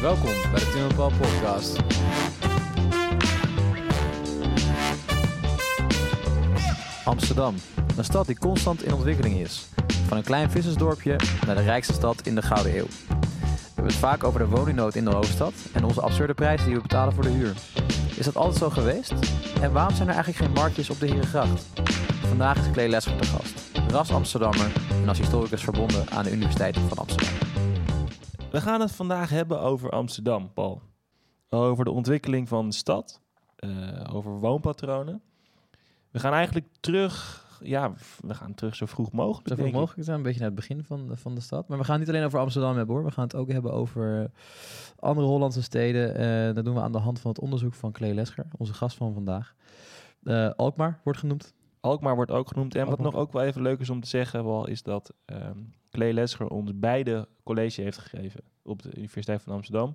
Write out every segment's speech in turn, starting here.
Welkom bij de Tim podcast. Amsterdam, een stad die constant in ontwikkeling is. Van een klein vissersdorpje naar de rijkste stad in de Gouden Eeuw. We hebben het vaak over de woningnood in de hoofdstad en onze absurde prijzen die we betalen voor de huur. Is dat altijd zo geweest? En waarom zijn er eigenlijk geen marktjes op de Herengracht? Vandaag is Clay Lesger de gast, ras Amsterdammer en als historicus verbonden aan de Universiteit van Amsterdam. We gaan het vandaag hebben over Amsterdam, Paul. Over de ontwikkeling van de stad, eh, over woonpatronen. We gaan eigenlijk terug, ja, we gaan terug zo vroeg mogelijk. Zo ik. mogelijk zijn, een beetje naar het begin van, de- van de stad. Maar we gaan het niet alleen over Amsterdam hebben hoor. We gaan het ook hebben over andere Hollandse steden. Eh, dat doen we aan de hand van het onderzoek van Lesger, onze gast van vandaag. Eh, Alkmaar wordt genoemd. Alkmaar wordt ook genoemd. En wat nog ook wel even leuk is om te zeggen, wel, is dat ehm Clay Lesger ons beide college heeft gegeven op de Universiteit van Amsterdam.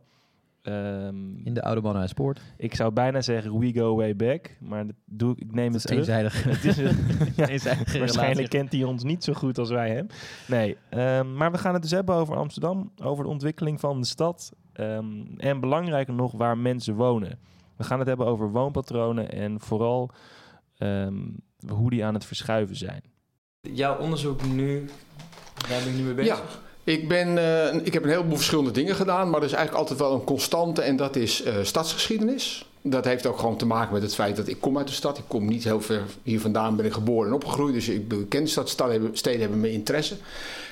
Ehm, In de Oude Mannen Spoort. ik zou bijna zeggen we go way back, maar dat doe ik, ik neem Dat het is terug. eenzijdig. Het is een- ja, eenzijdige Waarschijnlijk relatie. kent hij ons niet zo goed als wij hem. Nee, ehm, maar we gaan het dus hebben over Amsterdam, over de ontwikkeling van de stad ehm, en belangrijker nog waar mensen wonen. We gaan het hebben over woonpatronen en vooral ehm, hoe die aan het verschuiven zijn. Jouw onderzoek nu, ben ik nu mee bezig. Ja, ik, ben, eh, ik heb een heleboel verschillende dingen gedaan, maar er is eigenlijk altijd wel een constante en dat is eh, stadsgeschiedenis. Dat heeft ook gewoon te maken met het feit dat ik kom uit de stad. Ik kom niet heel ver hier vandaan, ben ik geboren en opgegroeid. Dus ik ken de stad, steden hebben mijn interesse.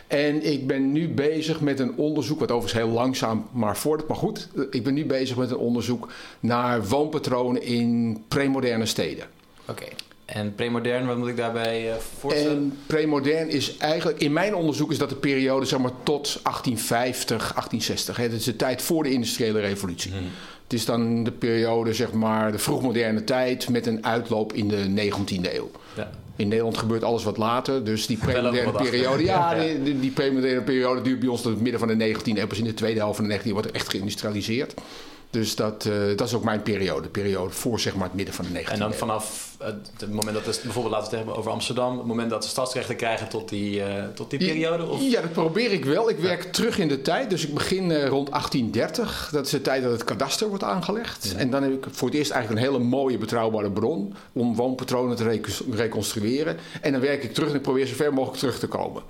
En ik ben nu bezig met een onderzoek, wat overigens heel langzaam maar vordert. Maar goed, eh, ik ben nu bezig met een onderzoek naar woonpatronen in premoderne steden. Oké. En premodern, wat moet ik daarbij eh, voorstellen? En premodern is eigenlijk, in mijn onderzoek is dat de periode zeg maar, tot 1850, 1860. Hè. Dat is de tijd voor de industriële revolutie. Mhm. Het is dan de periode, zeg maar, de vroegmoderne tijd met een uitloop in de 19e eeuw. Ja. In Nederland gebeurt alles wat later, dus die premoderne periode, ja, die, die premoderne periode duurt bij ons tot het midden van de 19e eeuw. Pas in de tweede helft van de 19e eeuw wordt er echt geïndustrialiseerd. Dus dat, eh, dat is ook mijn periode, de periode voor zeg maar, het midden van de 19e En dan vanaf het, het moment dat, de, bijvoorbeeld laten we het hebben over Amsterdam, het moment dat ze stadsrechten krijgen tot die, eh, tot die periode? Of? Ja, dat probeer ik wel. Ik werk terug in de tijd. Dus ik begin eh, rond 1830. Dat is de tijd dat het kadaster wordt aangelegd. En dan heb ik voor het eerst eigenlijk een hele mooie betrouwbare bron om woonpatronen te recon- reconstrueren. En dan werk ik terug en ik probeer zo ver mogelijk terug te komen.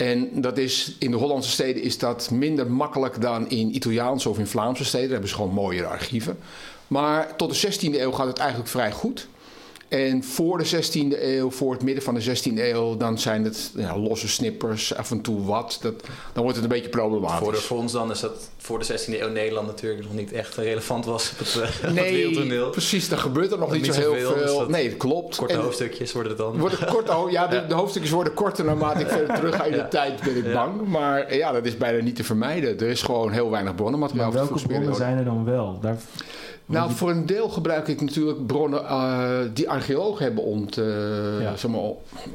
En dat is, in de Hollandse steden is dat minder makkelijk dan in Italiaanse of in Vlaamse steden. Daar hebben ze gewoon mooiere archieven. Maar tot de 16e eeuw gaat het eigenlijk vrij goed. En voor de 16e eeuw, voor het midden van de 16e eeuw, dan zijn het ja, losse snippers, af en toe wat. Dat, dan wordt het een beetje problematisch. Voor, de, voor ons dan is dat voor de 16e eeuw Nederland natuurlijk nog niet echt relevant was op het, eh, nee, wereldtoneel. precies, daar gebeurt er nog niet, Niet zo heel veel. dus dat- nee, dat klopt. Korte En- hoofdstukjes worden het dan. Worden korte, ho- ja, de, de hoofdstukjes worden korter naarmate ik verder terug ga in de Ja. tijd, ben ik Ja. bang. Maar ja, dat is bijna niet te vermijden. Er is gewoon heel weinig bronnenmateriaal. Maar welke bronnen zijn er dan wel? Daar, Nou, voor een deel gebruik ik natuurlijk bronnen eh, die archeologen hebben ont, eh, Ja. zeg maar,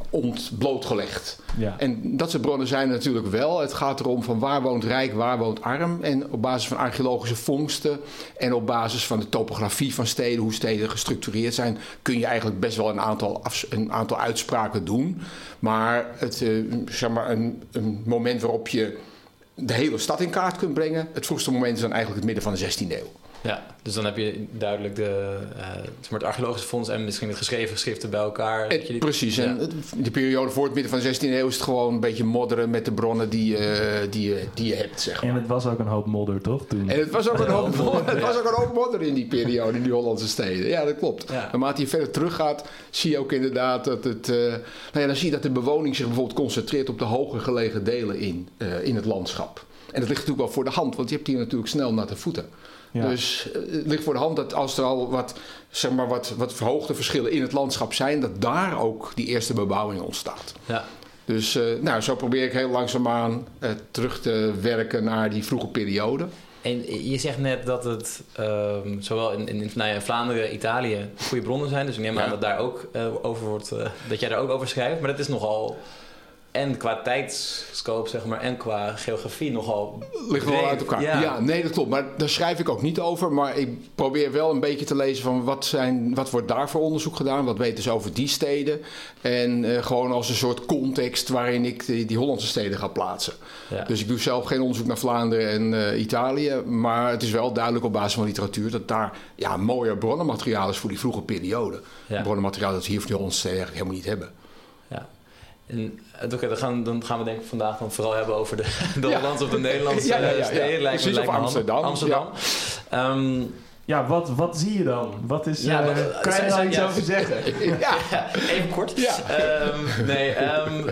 ontblootgelegd. ja. En dat soort bronnen zijn natuurlijk wel. Het gaat erom van waar woont rijk, waar woont arm. En op basis van archeologische vondsten en op basis van de topografie van steden, hoe steden gestructureerd zijn, kun je eigenlijk best wel een aantal, een aantal uitspraken doen. Maar, het, eh, zeg maar een, een moment waarop je de hele stad in kaart kunt brengen. Het vroegste moment is dan eigenlijk het midden van de 16e eeuw. Ja, dus dan heb je duidelijk de, eh, maar het archeologische fonds en misschien het geschreven geschriften bij elkaar. Het- dat je die- precies. Ja. En de periode voor het midden van de 16e eeuw is het gewoon een beetje modderen met de bronnen die, je- die, je- die je hebt. Zeg maar. En het was ook een hoop modder, toch? Toen. En het was ook een hoop, modder, het was ook een hoop modder in die periode in die Hollandse steden. Ja, dat klopt. Ja. Naarmate je verder teruggaat, zie je ook inderdaad dat het. eh, nou ja, dan zie je dat de bewoning zich bijvoorbeeld concentreert op de hoger gelegen delen in, eh, in het landschap. En dat ligt natuurlijk wel voor de hand, want je hebt hier natuurlijk snel natte voeten. Ja. Dus eh, het ligt voor de hand dat als er al wat, zeg maar, wat, wat verhoogde verschillen in het landschap zijn, dat daar ook die eerste bebouwing ontstaat. Ja. Dus eh, nou, zo probeer ik heel langzaamaan eh, terug te werken naar die vroege periode. En je zegt net dat het ehm, zowel in, in, nou ja, Vlaanderen, Italië goede bronnen zijn. Dus ik neem Ja. aan dat, daar ook, over wordt, dat jij daar ook over schrijft. Maar dat is nogal en qua tijdscope, zeg maar, en qua geografie nogal... ligt wel uit elkaar. Ja. Ja. nee, dat klopt. Maar daar schrijf ik ook niet over. Maar ik probeer wel een beetje te lezen van wat, zijn, wat wordt daar voor onderzoek gedaan? Wat weten ze over die steden? En eh, gewoon als een soort context waarin ik die, die Hollandse steden ga plaatsen. Ja. Dus ik doe zelf geen onderzoek naar Vlaanderen en eh, Italië. Maar het is wel duidelijk op basis van literatuur dat daar ja, mooier bronnenmateriaal is voor die vroege periode. Ja. Bronnenmateriaal dat we hier voor die Hollandse steden eigenlijk helemaal niet hebben. En, eh, oké, dan, gaan, dan gaan we denk ik vandaag dan vooral hebben over de, de Ja. Hollandse of de Nederlandse Ja, ja, ja, eh, ja. steden. Lijkt me, lijkt of me. Amsterdam. Amsterdam. Ehm, Ja, wat, wat zie je dan? Wat is, Ja, eh, wat- kan je zijn- daar iets ja. over zeggen? ja. even kort. Ja. Ehm, nee, ehm,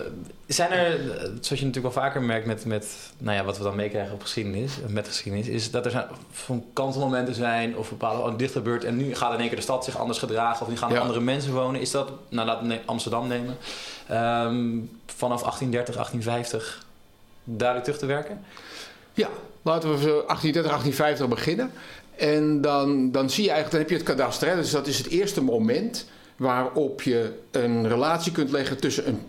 zijn er, zoals je natuurlijk wel vaker merkt met, met nou ja, wat we dan meekrijgen op geschiedenis, met geschiedenis, is dat er zijn, van kantelmomenten zijn of bepaalde oh, dit gebeurt en nu gaat in één keer de stad zich anders gedragen of nu gaan er Ja. andere mensen wonen. Is dat, nou laten we Amsterdam nemen, ehm, vanaf 1830, 1850 duidelijk terug te werken? Ja, laten we zo 1830, 1850 beginnen. En dan, dan zie je eigenlijk, dan heb je het kadaster. Hè? Dus dat is het eerste moment waarop je een relatie kunt leggen tussen een,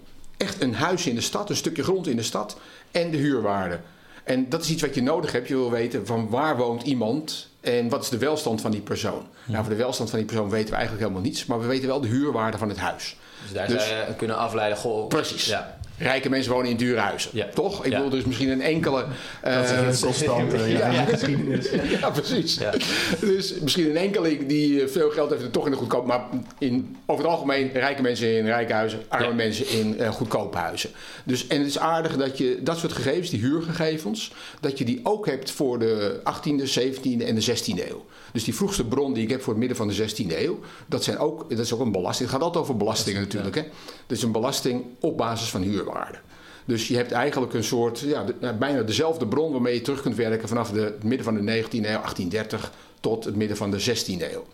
echt een huis in de stad, een stukje grond in de stad, en de huurwaarde. En dat is iets wat je nodig hebt. Je wil weten van waar woont iemand en wat is de welstand van die persoon. Nou, voor de welstand van die persoon weten we eigenlijk helemaal niets, maar we weten wel de huurwaarde van het huis. Dus daar Dus- zou je kunnen afleiden. Goh, Precies. Ja. Rijke mensen wonen in dure huizen, Ja. toch? Ik Ja. bedoel, is misschien een enkele... Dat is eh, een constante ja, geschiedenis. Ja, precies. Dus misschien een enkeling die eh, veel geld heeft en toch in de goedkoop. Maar in, over het algemeen rijke mensen in rijke huizen, arme mensen in eh, goedkope huizen. Dus, en het is aardig dat je dat soort gegevens, die huurgegevens, dat je die ook hebt voor de 18e, 17e en de 16e eeuw. Dus die vroegste bron die ik heb voor het midden van de 16e eeuw, dat, zijn ook, dat is ook een belasting. Het gaat altijd over belastingen natuurlijk. Hè? Dat is een belasting op basis van huurwaarde. Dus je hebt eigenlijk een soort, ja, de- bijna dezelfde bron waarmee je terug kunt werken vanaf de, het midden van de 19e eeuw, 1830, tot het midden van de 16e eeuw.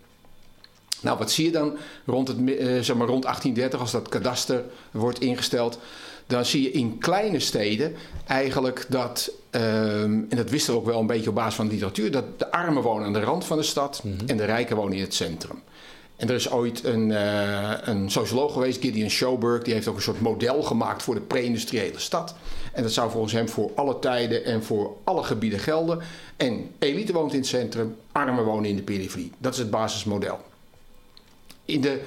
Nou, wat zie je dan rond, het, eh, zeg maar rond 1830 als dat kadaster wordt ingesteld? Dan zie je in kleine steden eigenlijk dat, ehm, en dat wisten we ook wel een beetje op basis van de literatuur, dat de armen wonen aan de rand van de stad en de rijken wonen in het centrum. En er is ooit een, eh, een socioloog geweest, Gideon Schoberg, die heeft ook een soort model gemaakt voor de pre-industriële stad. En dat zou volgens hem voor alle tijden en voor alle gebieden gelden. En elite woont in het centrum, armen wonen in de periferie. Dat is het basismodel. In de,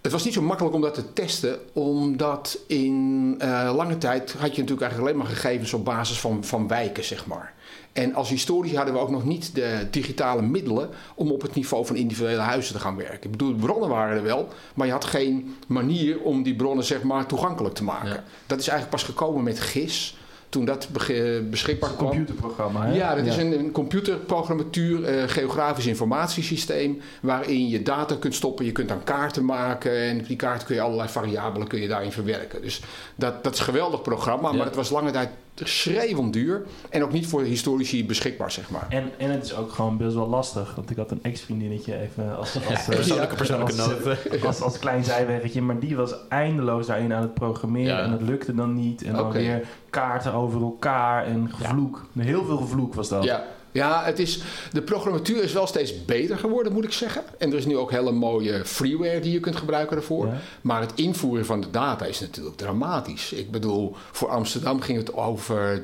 het was niet zo makkelijk om dat te testen, omdat in eh, lange tijd had je natuurlijk eigenlijk alleen maar gegevens op basis van, van wijken, zeg maar. En als historici hadden we ook nog niet de digitale middelen om op het niveau van individuele huizen te gaan werken. Ik bedoel, de bronnen waren er wel, maar je had geen manier om die bronnen zeg maar toegankelijk te maken. Ja. Dat is eigenlijk pas gekomen met GIS, toen dat bege- beschikbaar Een kwam. computerprogramma, hè? Ja, dat is een, een computerprogrammatuur, eh, geografisch informatiesysteem, waarin je data kunt stoppen. Je kunt dan kaarten maken en op die kaarten kun je allerlei variabelen kun je daarin verwerken. Dus dat, dat is een geweldig programma, Ja. maar het was lange tijd schreeuwend duur en ook niet voor historici beschikbaar, zeg maar. En, en het is ook gewoon best wel lastig. Want ik had een ex-vriendinnetje even als, als, eh, persoonlijke- persoonlijke als, noot. eh, als, als klein zijweggetje. Maar die was eindeloos daarin aan het programmeren. Ja. En dat lukte dan niet. En dan weer kaarten over elkaar en gevloek. Heel veel gevloek was dat. Ja, ja het is, de programmatuur is wel steeds beter geworden, moet ik zeggen. En er is nu ook hele mooie freeware die je kunt gebruiken daarvoor. Ja. Maar het invoeren van de data is natuurlijk dramatisch. Ik bedoel, voor Amsterdam ging het over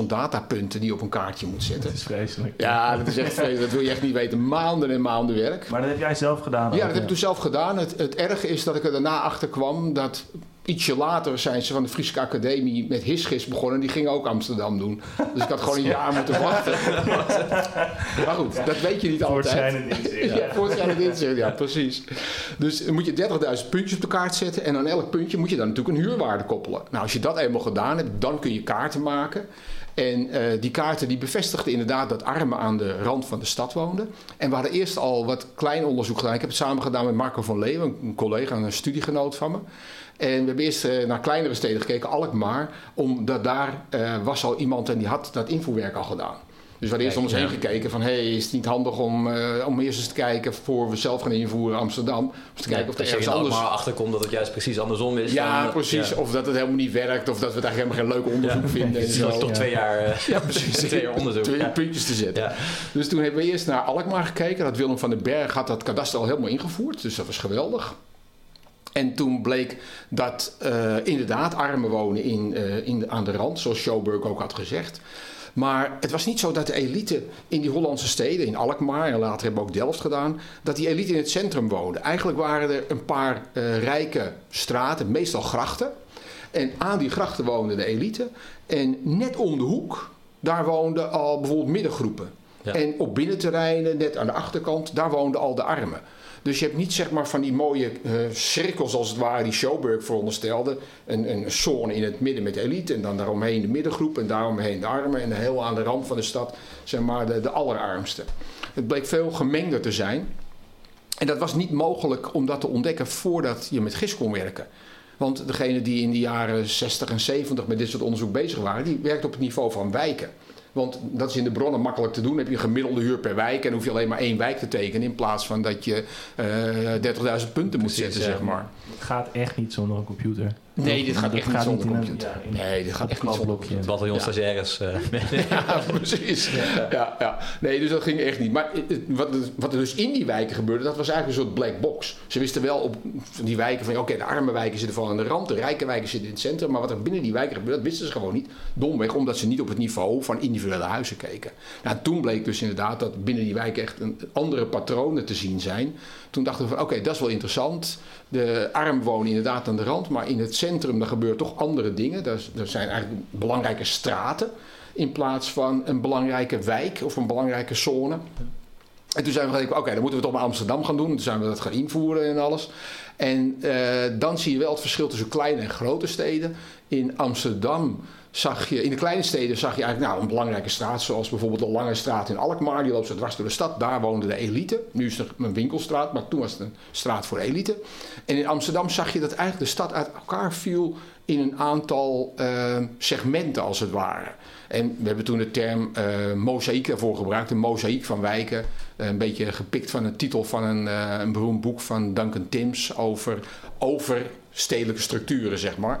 30.000 datapunten die je op een kaartje moet zetten. Het is vreselijk. Ja, dat is echt vreselijk. Dat wil je echt niet weten. Maanden en maanden werk. Maar dat heb jij zelf gedaan. Ja, dat heb ik toen zelf gedaan. Het, het erge is dat ik er daarna achter kwam dat ietsje later zijn ze van de Friese Academie met Hisgis begonnen. Die gingen ook Amsterdam doen. Dus ik had gewoon een jaar moeten wachten. maar goed, dat weet je niet altijd. Voortschrijdend inzicht. Ja, voortschrijdend inzicht, ja, precies. Dus moet je 30.000 puntjes op de kaart zetten. En aan elk puntje moet je dan natuurlijk een huurwaarde koppelen. Nou, als je dat eenmaal gedaan hebt, dan kun je kaarten maken. En eh, die kaarten die bevestigden inderdaad dat armen aan de rand van de stad woonden. En we hadden eerst al wat klein onderzoek gedaan. Ik heb het samen gedaan met Marco van Leeuwen, een collega, een studiegenoot van me. En we hebben eerst eh, naar kleinere steden gekeken, Alkmaar. Omdat daar eh, was al iemand en die had dat invoerwerk al gedaan. Dus we hadden eerst om ons heen gekeken van... hé, is het niet handig om, eh, om eerst eens te kijken... voor we zelf gaan invoeren Amsterdam... om te kijken of er ergens er anders... maar achter komt dat het juist precies andersom is. Ja, dan- precies. ja. Of dat het helemaal niet werkt... of dat we het eigenlijk helemaal geen leuk onderzoek vinden. En Dus toch twee jaar, Ja, precies. twee jaar onderzoek. Twee puntjes te zetten. Dus toen hebben we eerst naar Alkmaar gekeken. Dat Willem van den Berg had dat kadaster al helemaal ingevoerd. Dus dat was geweldig. En toen bleek dat uh, inderdaad armen wonen in, uh, in, aan de rand, zoals Schoberg ook had gezegd. Maar het was niet zo dat de elite in die Hollandse steden, in Alkmaar en later hebben we ook Delft gedaan, dat die elite in het centrum woonde. Eigenlijk waren er een paar uh, rijke straten, meestal grachten. En aan die grachten woonde de elite. En net om de hoek, daar woonden al bijvoorbeeld middengroepen. En op binnenterreinen, net aan de achterkant, daar woonden al de armen. Dus je hebt niet zeg maar van die mooie uh, cirkels als het ware die Schoberg veronderstelde. Een, een zone in het midden met elite en dan daaromheen de middengroep en daaromheen de armen. En heel aan de rand van de stad zeg maar de, de allerarmste. Het bleek veel gemengder te zijn. En dat was niet mogelijk om dat te ontdekken voordat je met GIS kon werken. Want degene die in de jaren 60 en 70 met dit soort onderzoek bezig waren, die werkte op het niveau van wijken. Want dat is in de bronnen makkelijk te doen. Dan heb je een gemiddelde huur per wijk en hoef je alleen maar één wijk te tekenen. In plaats van dat je uh, 30.000 punten moet zetten, zeg maar. Het gaat echt niet zonder een computer. Nee, dit gaat echt niet zonder computer. nee, dit gaat echt niet zonder Het bataljon stagiaires. ja, precies. Ja. Ja, Nee, dus dat ging echt niet. Maar wat, wat er dus in die wijken gebeurde, dat was eigenlijk een soort black box. Ze wisten wel op die wijken van, oké, de arme wijken zitten van aan de rand, de rijke wijken zitten in het centrum. Maar wat er binnen die wijken gebeurde, dat wisten ze gewoon niet. Domweg, omdat ze niet op het niveau van individuele huizen keken. Nou, toen bleek dus inderdaad dat binnen die wijken echt een andere patronen te zien zijn. Toen dachten we van, oké, dat is wel interessant. De armen wonen inderdaad aan de rand, maar in het centrum daar gebeuren toch andere dingen. Er, zijn eigenlijk belangrijke straten in plaats van een belangrijke wijk of een belangrijke zone. En toen zijn we oké, dan moeten we toch maar Amsterdam gaan doen. Toen zijn we dat gaan invoeren en alles. En uh, dan zie je wel het verschil tussen kleine en grote steden. In Amsterdam zag je, in de kleine steden zag je eigenlijk nou, een belangrijke straat, zoals bijvoorbeeld de Lange Straat in Alkmaar. Die loopt zo dwars door de stad. Daar woonde de elite. Nu is het een winkelstraat, maar toen was het een straat voor de elite. En in Amsterdam zag je dat eigenlijk de stad uit elkaar viel in een aantal uh, segmenten, als het ware. En we hebben toen de term uh, mozaïek daarvoor gebruikt, een mozaïek van wijken. Uh, een beetje gepikt van een titel van een, een beroemd boek van Duncan Timms over, over stedelijke structuren, zeg maar.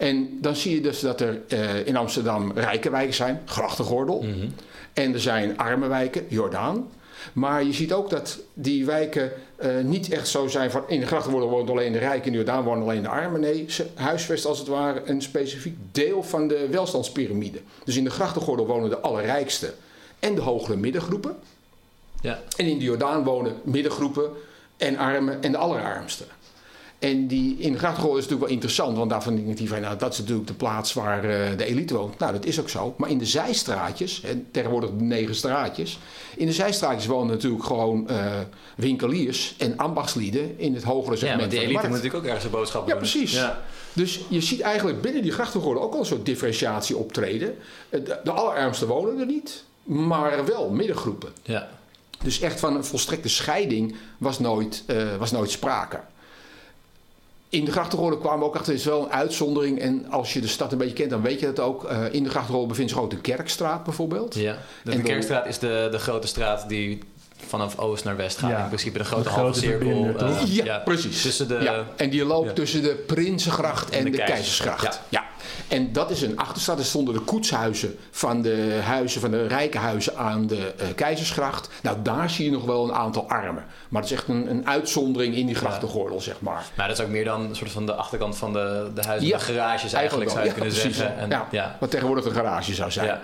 En dan zie je dus dat er uh, in Amsterdam rijke wijken zijn, grachtengordel. Mm -hmm. En er zijn arme wijken, Jordaan. Maar je ziet ook dat die wijken uh, niet echt zo zijn van in de grachtengordel woont alleen de rijken, in Jordaan wonen alleen de armen. Nee, ze huisvesten als het ware een specifiek deel van de welstandspyramide. Dus in de grachtengordel wonen de allerrijkste en de hogere middengroepen. Ja. En in de Jordaan wonen middengroepen en armen en de allerarmsten. En die in Grachtengordel is natuurlijk wel interessant, want daarvan denk ik van, nou, dat is natuurlijk de plaats waar uh, de elite woont. Nou, dat is ook zo. Maar in de zijstraatjes, en tegenwoordig de negen straatjes, in de zijstraatjes wonen natuurlijk gewoon uh, winkeliers en ambachtslieden in het hogere segment. Ja, maar de elite moet natuurlijk ook ergens een boodschap. Ja, precies. Ja. Dus je ziet eigenlijk binnen die Grachtengordel ook al een soort differentiatie optreden. De, de allerarmsten wonen er niet, maar wel middengroepen. Ja. Dus echt van een volstrekte scheiding was nooit, uh, was nooit sprake. In de grachtengordel kwamen we ook achter, het is wel een uitzondering. En als je de stad een beetje kent, dan weet je dat ook. Uh, in de grachtengordel bevindt zich ook de Kerkstraat bijvoorbeeld. Ja, de, de Kerkstraat is de, de grote straat die vanaf oost naar west gaat. Ja. In principe de grote de halve cirkel. Uh, ja, ja, precies. Tussen de, ja. En die loopt tussen de Prinsengracht en, en de, de Keizersgracht. ja. En dat is een achterstad. Er stonden de koetshuizen van de huizen, van de rijke huizen aan de uh, Keizersgracht. Nou, daar zie je nog wel een aantal armen. Maar dat is echt een, een uitzondering in die grachtengordel, ja. zeg maar. Maar dat is ook meer dan een soort van de achterkant van de, de huizen, ja, de garages eigenlijk, zou je kunnen precies, zeggen. En, ja, wat tegenwoordig een garage zou zijn.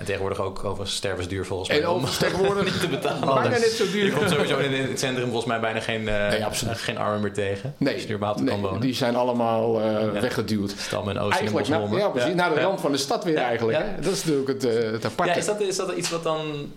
En tegenwoordig ook overigens stervensduur volgens mij. En overigens tegenwoordig niet te betalen. Bijna net zo duur. Je komt sowieso in het centrum volgens mij bijna geen, uh, nee, geen armen meer tegen. Nee, je nee, kan wonen. die zijn allemaal uh, ja. weggeduwd. Stam en Oost Eigenlijk, nou, ja, precies. Ja. Naar de rand van de stad weer eigenlijk. Hè? Dat is natuurlijk het, uh, het aparte. Ja, is dat, is dat iets wat dan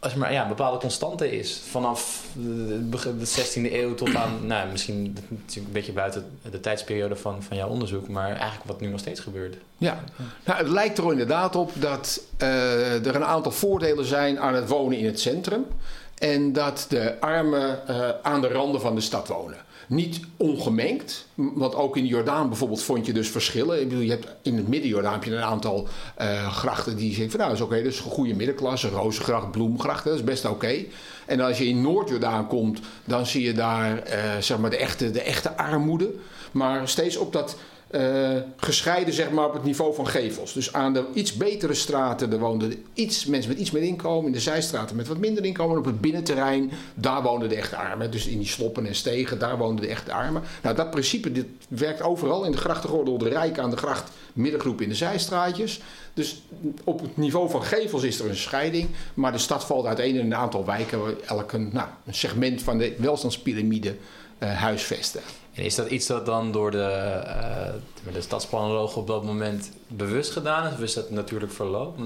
als maar ja, een bepaalde constante is. Vanaf de, de 16e eeuw tot aan, nou, misschien een beetje buiten de tijdsperiode van, van jouw onderzoek, maar eigenlijk wat nu nog steeds gebeurt. Ja, nou, het lijkt er inderdaad op dat uh, er een aantal voordelen zijn aan het wonen in het centrum. En dat de armen uh, aan de randen van de stad wonen. Niet ongemengd, want ook in Jordaan bijvoorbeeld vond je dus verschillen. Ik bedoel, je hebt in het midden-Jordaan heb je een aantal uh, grachten die zeggen van nou, dat is oké, okay, dat is een goede middenklasse. Rozengracht, Bloemgracht, dat is best oké. En als je in Noord-Jordaan komt, dan zie je daar uh, zeg maar de echte, de echte armoede. Maar steeds op dat eh, gescheiden zeg maar, op het niveau van gevels. Dus aan de iets betere straten daar woonden iets, mensen met iets meer inkomen. In de zijstraten met wat minder inkomen. Op het binnenterrein, daar woonden de echte armen. Dus in die sloppen en stegen, daar woonden de echte armen. Nou, dat principe dit werkt overal. In de grachtengordel, de rijk aan de gracht, middengroep in de zijstraatjes. Dus op het niveau van gevels is er een scheiding. Maar de stad valt uiteen in een aantal wijken. waar Elk een, nou, een segment van de welstandspyramide eh, huisvesten. En is dat iets dat dan door de, uh, de stadsplanoloog op dat moment bewust gedaan is? Of is dat natuurlijk verloop?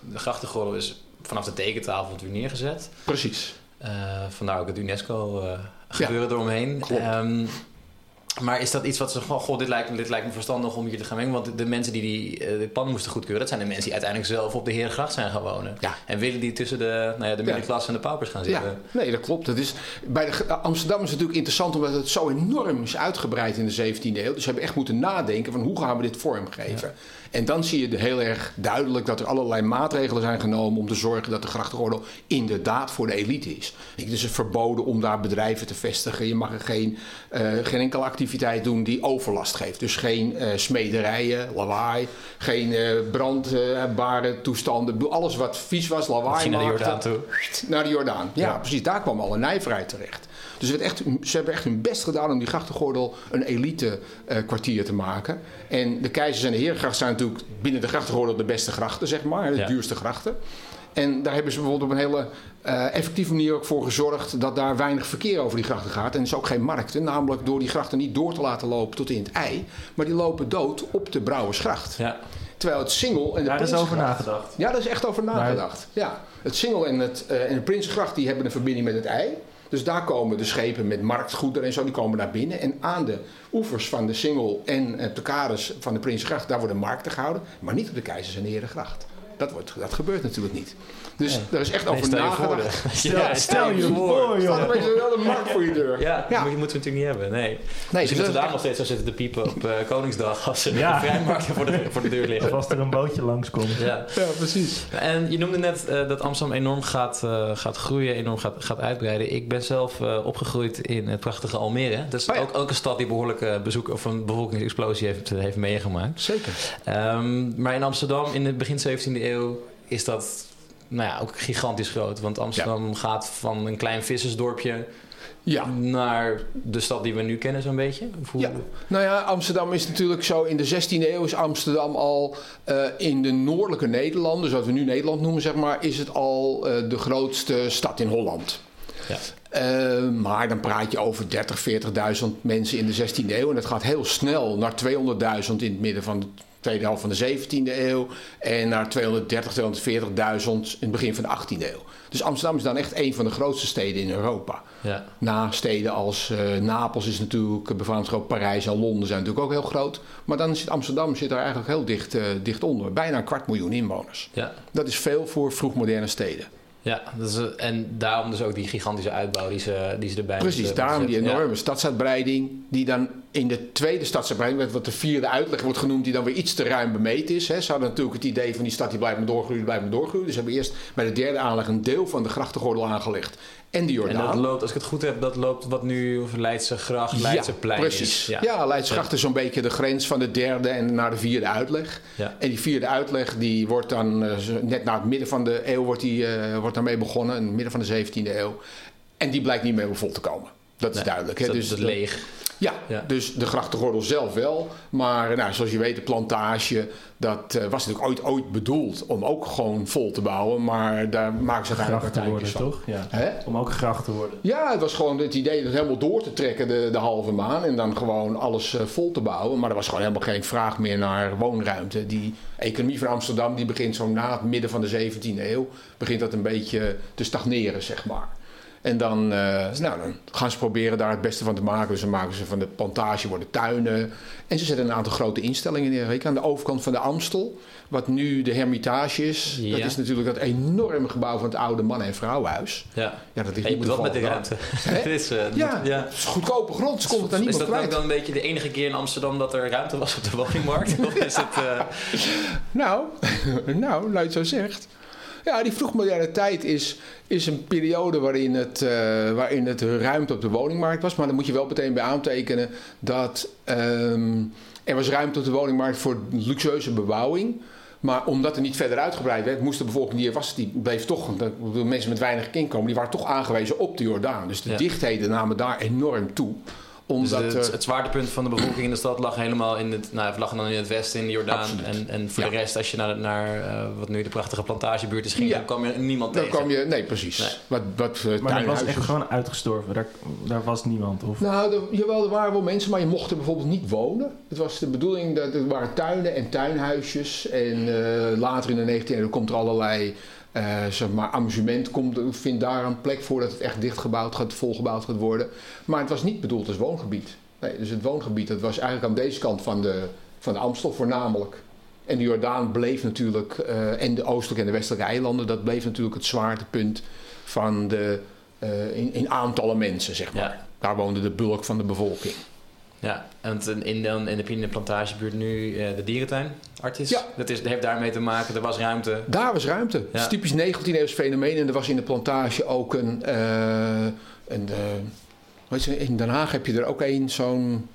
De grachtengordel is vanaf de tekentafel weer neergezet. Precies. Uh, vandaar ook het UNESCO uh, gebeuren Ja, eromheen. klopt. Maar is dat iets wat ze gewoon, goh, dit lijkt, me- dit lijkt me verstandig om hier te gaan mengen? Want de mensen die, die eh, dit plan moesten goedkeuren, dat zijn de mensen die uiteindelijk zelf op de Herengracht zijn gaan wonen. Ja. En willen die tussen de, nou ja, de middenklasse en de paupers gaan zitten? Ja, nee, dat klopt. Dat is, bij de, Amsterdam is het natuurlijk interessant omdat het zo enorm is uitgebreid in de 17e eeuw. Dus ze hebben echt moeten nadenken van hoe gaan we dit vormgeven. En dan zie je heel erg duidelijk dat er allerlei maatregelen zijn genomen om te zorgen dat de grachtengordel inderdaad voor de elite is. Dus het is verboden om daar bedrijven te vestigen. Je mag er geen, eh, geen enkele activiteit doen die overlast geeft. Dus geen eh, smederijen, lawaai, geen eh, brandbare toestanden. Alles wat vies was, lawaai Ging naar de Jordaan toe. naar de Jordaan. Ja, Ja. precies. Daar kwam alle nijverheid terecht. Dus het echt, ze hebben echt hun best gedaan om die grachtengordel een elite eh, kwartier te maken. En de keizers en de herengracht zijn natuurlijk binnen de grachtengordel de beste grachten, zeg maar. De Ja. duurste grachten. En daar hebben ze bijvoorbeeld op een hele eh, effectieve manier ook voor gezorgd dat daar weinig verkeer over die grachten gaat. En er is ook geen markten, namelijk door die grachten niet door te laten lopen tot in het ei. Maar die lopen dood op de Brouwersgracht. Ja. Terwijl het Singel en de Daar is over Prinsengracht- nagedacht. ja, daar is echt over nagedacht. Ja. Het Singel en, het, eh, en de Prinsengracht die hebben een verbinding met het ei. Dus daar komen de schepen met marktgoederen en zo, die komen naar binnen. En aan de oevers van de Singel en eh, de kades van de Prinsengracht, daar worden markten gehouden. Maar niet op de Keizers en Herengracht. Dat, wordt, dat gebeurt natuurlijk niet. Dus daar is echt Nee, over stel je voor. nagedacht. Ja, Stel je voor, Er staat joh. opeens wel een markt voor je deur. Ja, Ja. moet je moeten we natuurlijk niet hebben. Nee. Nee, dus dus moet is daar nog steeds zo zitten te piepen op eh, Koningsdag als er Ja. een vrijmarkten voor de, voor de deur Of liggen. als er een bootje langskomt. Ja. Ja, precies. En je noemde net eh, dat Amsterdam enorm gaat, eh, gaat groeien, enorm gaat, gaat uitbreiden. Ik ben zelf eh, opgegroeid in het prachtige Almere. Dat is Oh ja. ook, ook een stad die behoorlijk eh, bezoek of een bevolkingsexplosie heeft, heeft meegemaakt. Zeker. Ehm, maar in Amsterdam in het begin 17e eeuw is dat nou ja, ook gigantisch groot. Want Amsterdam gaat van een klein vissersdorpje Ja. naar de stad die we nu kennen zo'n beetje. Hoe- Ja. Nou ja, Amsterdam is natuurlijk zo. In de 16e eeuw is Amsterdam al eh, in de noordelijke Nederlanden, zoals we nu Nederland noemen, zeg maar, is het al eh, de grootste stad in Holland. Ja. Eh, maar dan praat je over 30, 40.000 mensen in de 16e eeuw. En dat gaat heel snel naar 200.000 in het midden van de tweede helft van de 17e eeuw. En naar 230, 240.000 in het begin van de 18e eeuw. Dus Amsterdam is dan echt een van de grootste steden in Europa. Ja. Na steden als eh, Napels is natuurlijk eh, befaamd groot. Parijs en Londen zijn natuurlijk ook heel groot. Maar dan zit Amsterdam zit er eigenlijk heel dicht, eh, dicht onder. Bijna een kwart miljoen inwoners. Ja. Dat is veel voor vroegmoderne steden. Ja, dat is, en daarom dus ook die gigantische uitbouw die ze, die ze erbij Precies, daarom die enorme stadsuitbreiding. Die dan in de tweede stadsuitbreiding, met wat de vierde uitleg wordt genoemd, die dan weer iets te ruim bemeten is. Hè. Ze hadden natuurlijk het idee van die stad die blijft maar doorgroeien, die blijft maar doorgroeien. Dus hebben eerst bij de derde aanleg een deel van de grachtengordel aangelegd. En de Ja. En Jordaan. dat loopt, als ik het goed heb, dat loopt wat nu Leidse Gracht, Leidse Plein precies. is. Ja, Leidsgracht is zo'n beetje de grens van de derde en naar de vierde uitleg. Ja. En die vierde uitleg die wordt dan eh, net na het midden van de eeuw wordt, die, eh, wordt daarmee begonnen, in het midden van de 17e eeuw. En die blijkt niet meer vol te komen. Dat is Nee, duidelijk. Hè? Dat Dus is het dat- leeg. Ja, Ja. dus de grachtengordel zelf wel. Maar nou, zoals je weet, de plantage, dat eh, was natuurlijk ooit, ooit bedoeld om ook gewoon vol te bouwen. Maar daar maken ze Gracht te worden, van. toch? Ja. Hè? Om ook gracht te worden. Ja, het was gewoon het idee dat helemaal door te trekken de, de halve maan. En dan gewoon alles eh, vol te bouwen. Maar er was gewoon helemaal geen vraag meer naar woonruimte. Die economie van Amsterdam die begint zo na het midden van de 17e eeuw. Begint dat een beetje te stagneren, zeg maar. En dan, eh, nou, dan gaan ze proberen daar het beste van te maken. Dus dan maken ze van de plantage worden tuinen. En ze zetten een aantal grote instellingen neer. Weet je, Aan de overkant van de Amstel, wat nu de Hermitage is. Ja. Dat is natuurlijk dat enorme gebouw van het oude man- en vrouwhuis. Ja. Ja, dat ligt En je moet wat met de ruimte. Het is, het Ja, ja. het is goedkope grond. Ze konden het daar Is niet dat meer ook kwijt. dan een beetje de enige keer in Amsterdam dat er ruimte was op de woningmarkt? Of is het... eh, Nou, nou, nou het zo zegt. Ja, die vroegmoderne tijd is, is een periode waarin het, eh, waarin het ruimte op de woningmarkt was. Maar dan moet je wel meteen bij aantekenen dat ehm, Er was ruimte op de woningmarkt voor luxueuze bebouwing. Maar omdat er niet verder uitgebreid werd, moest de bevolking die er was, die bleef toch, de, de mensen met weinig inkomen, die waren toch aangewezen op de Jordaan. Dus de Ja. dichtheden namen daar enorm toe. Dus het, het zwaartepunt van de bevolking in de stad lag helemaal in het, nou, lag dan in het westen, in de Jordaan. Absoluut. En, en voor Ja. de rest, als je naar, naar eh, wat nu de prachtige plantagebuurt is ging, Ja. dan kwam je niemand dan tegen. kwam je, nee precies, Nee. wat, wat eh, Maar dat was echt gewoon uitgestorven. Daar, daar was niemand. Of... Nou, er, jawel, er waren wel mensen, maar je mocht er bijvoorbeeld niet wonen. Het was de bedoeling dat er waren tuinen en tuinhuisjes. En eh, later in de 19e eeuw komt er allerlei eh, zeg maar, amusement. Komt, vindt daar een plek voor dat het echt dichtgebouwd gaat, volgebouwd gaat worden. Maar het was niet bedoeld als woongebied. Nee, dus het woongebied dat was eigenlijk aan deze kant van de, van de Amstel voornamelijk. En de Jordaan bleef natuurlijk, eh, en de oostelijke en de westelijke eilanden, dat bleef natuurlijk het zwaartepunt van de, eh, in, in aantallen mensen, zeg maar. Ja. Daar woonde de bulk van de bevolking. Ja, en in, in, dan- in de, in de plantagebuurt nu eh, de dierentuin, Artis. Ja. Dat, is, dat heeft daarmee te maken, er was ruimte. Daar was ruimte. Het is typisch 19e eeuws fenomeen. En er was in de plantage ook een... eh, een eh, in Den Haag heb je er ook een, zo'n...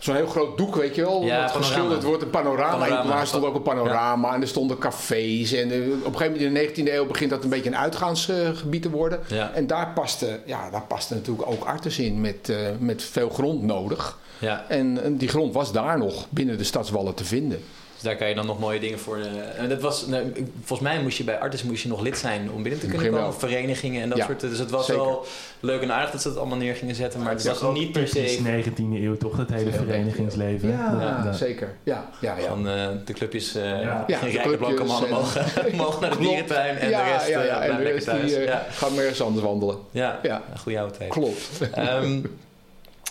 Zo'n heel groot doek, weet je wel, Ja, panorama. geschilderd wordt. Een panorama. Waar stond ook een panorama. En er stonden cafés. En eh, op een gegeven moment in de 19e eeuw begint dat een beetje een uitgaansgebied te worden. Ja, En daar paste, ja, daar paste natuurlijk ook Artes in met, eh, met veel grond nodig. ja. En, en die grond was daar nog binnen de stadswallen te vinden. Dus daar kan je dan nog mooie dingen voor. eh, en dat was, nou, volgens mij moest je bij Artis moest je nog lid zijn om binnen te kunnen begin komen. Verenigingen en dat Ja, soort. Dus het was zeker. wel leuk en aardig dat ze het allemaal neer gingen zetten. Maar het was ook niet per se 19e eeuw toch, dat hele Ja, verenigingsleven. Ja, Dat- dat- zeker. Ja, ja, ja. van eh, de clubjes. eh Ja. Ja, geen de rijke blanke mannen en- mogen, mogen naar de dierentuin en ja, de rest ja, ja, en lekker rest thuis. die ja. gaan maar ergens anders wandelen. Ja, Ja. een goede oude tijd. Klopt. Ehm,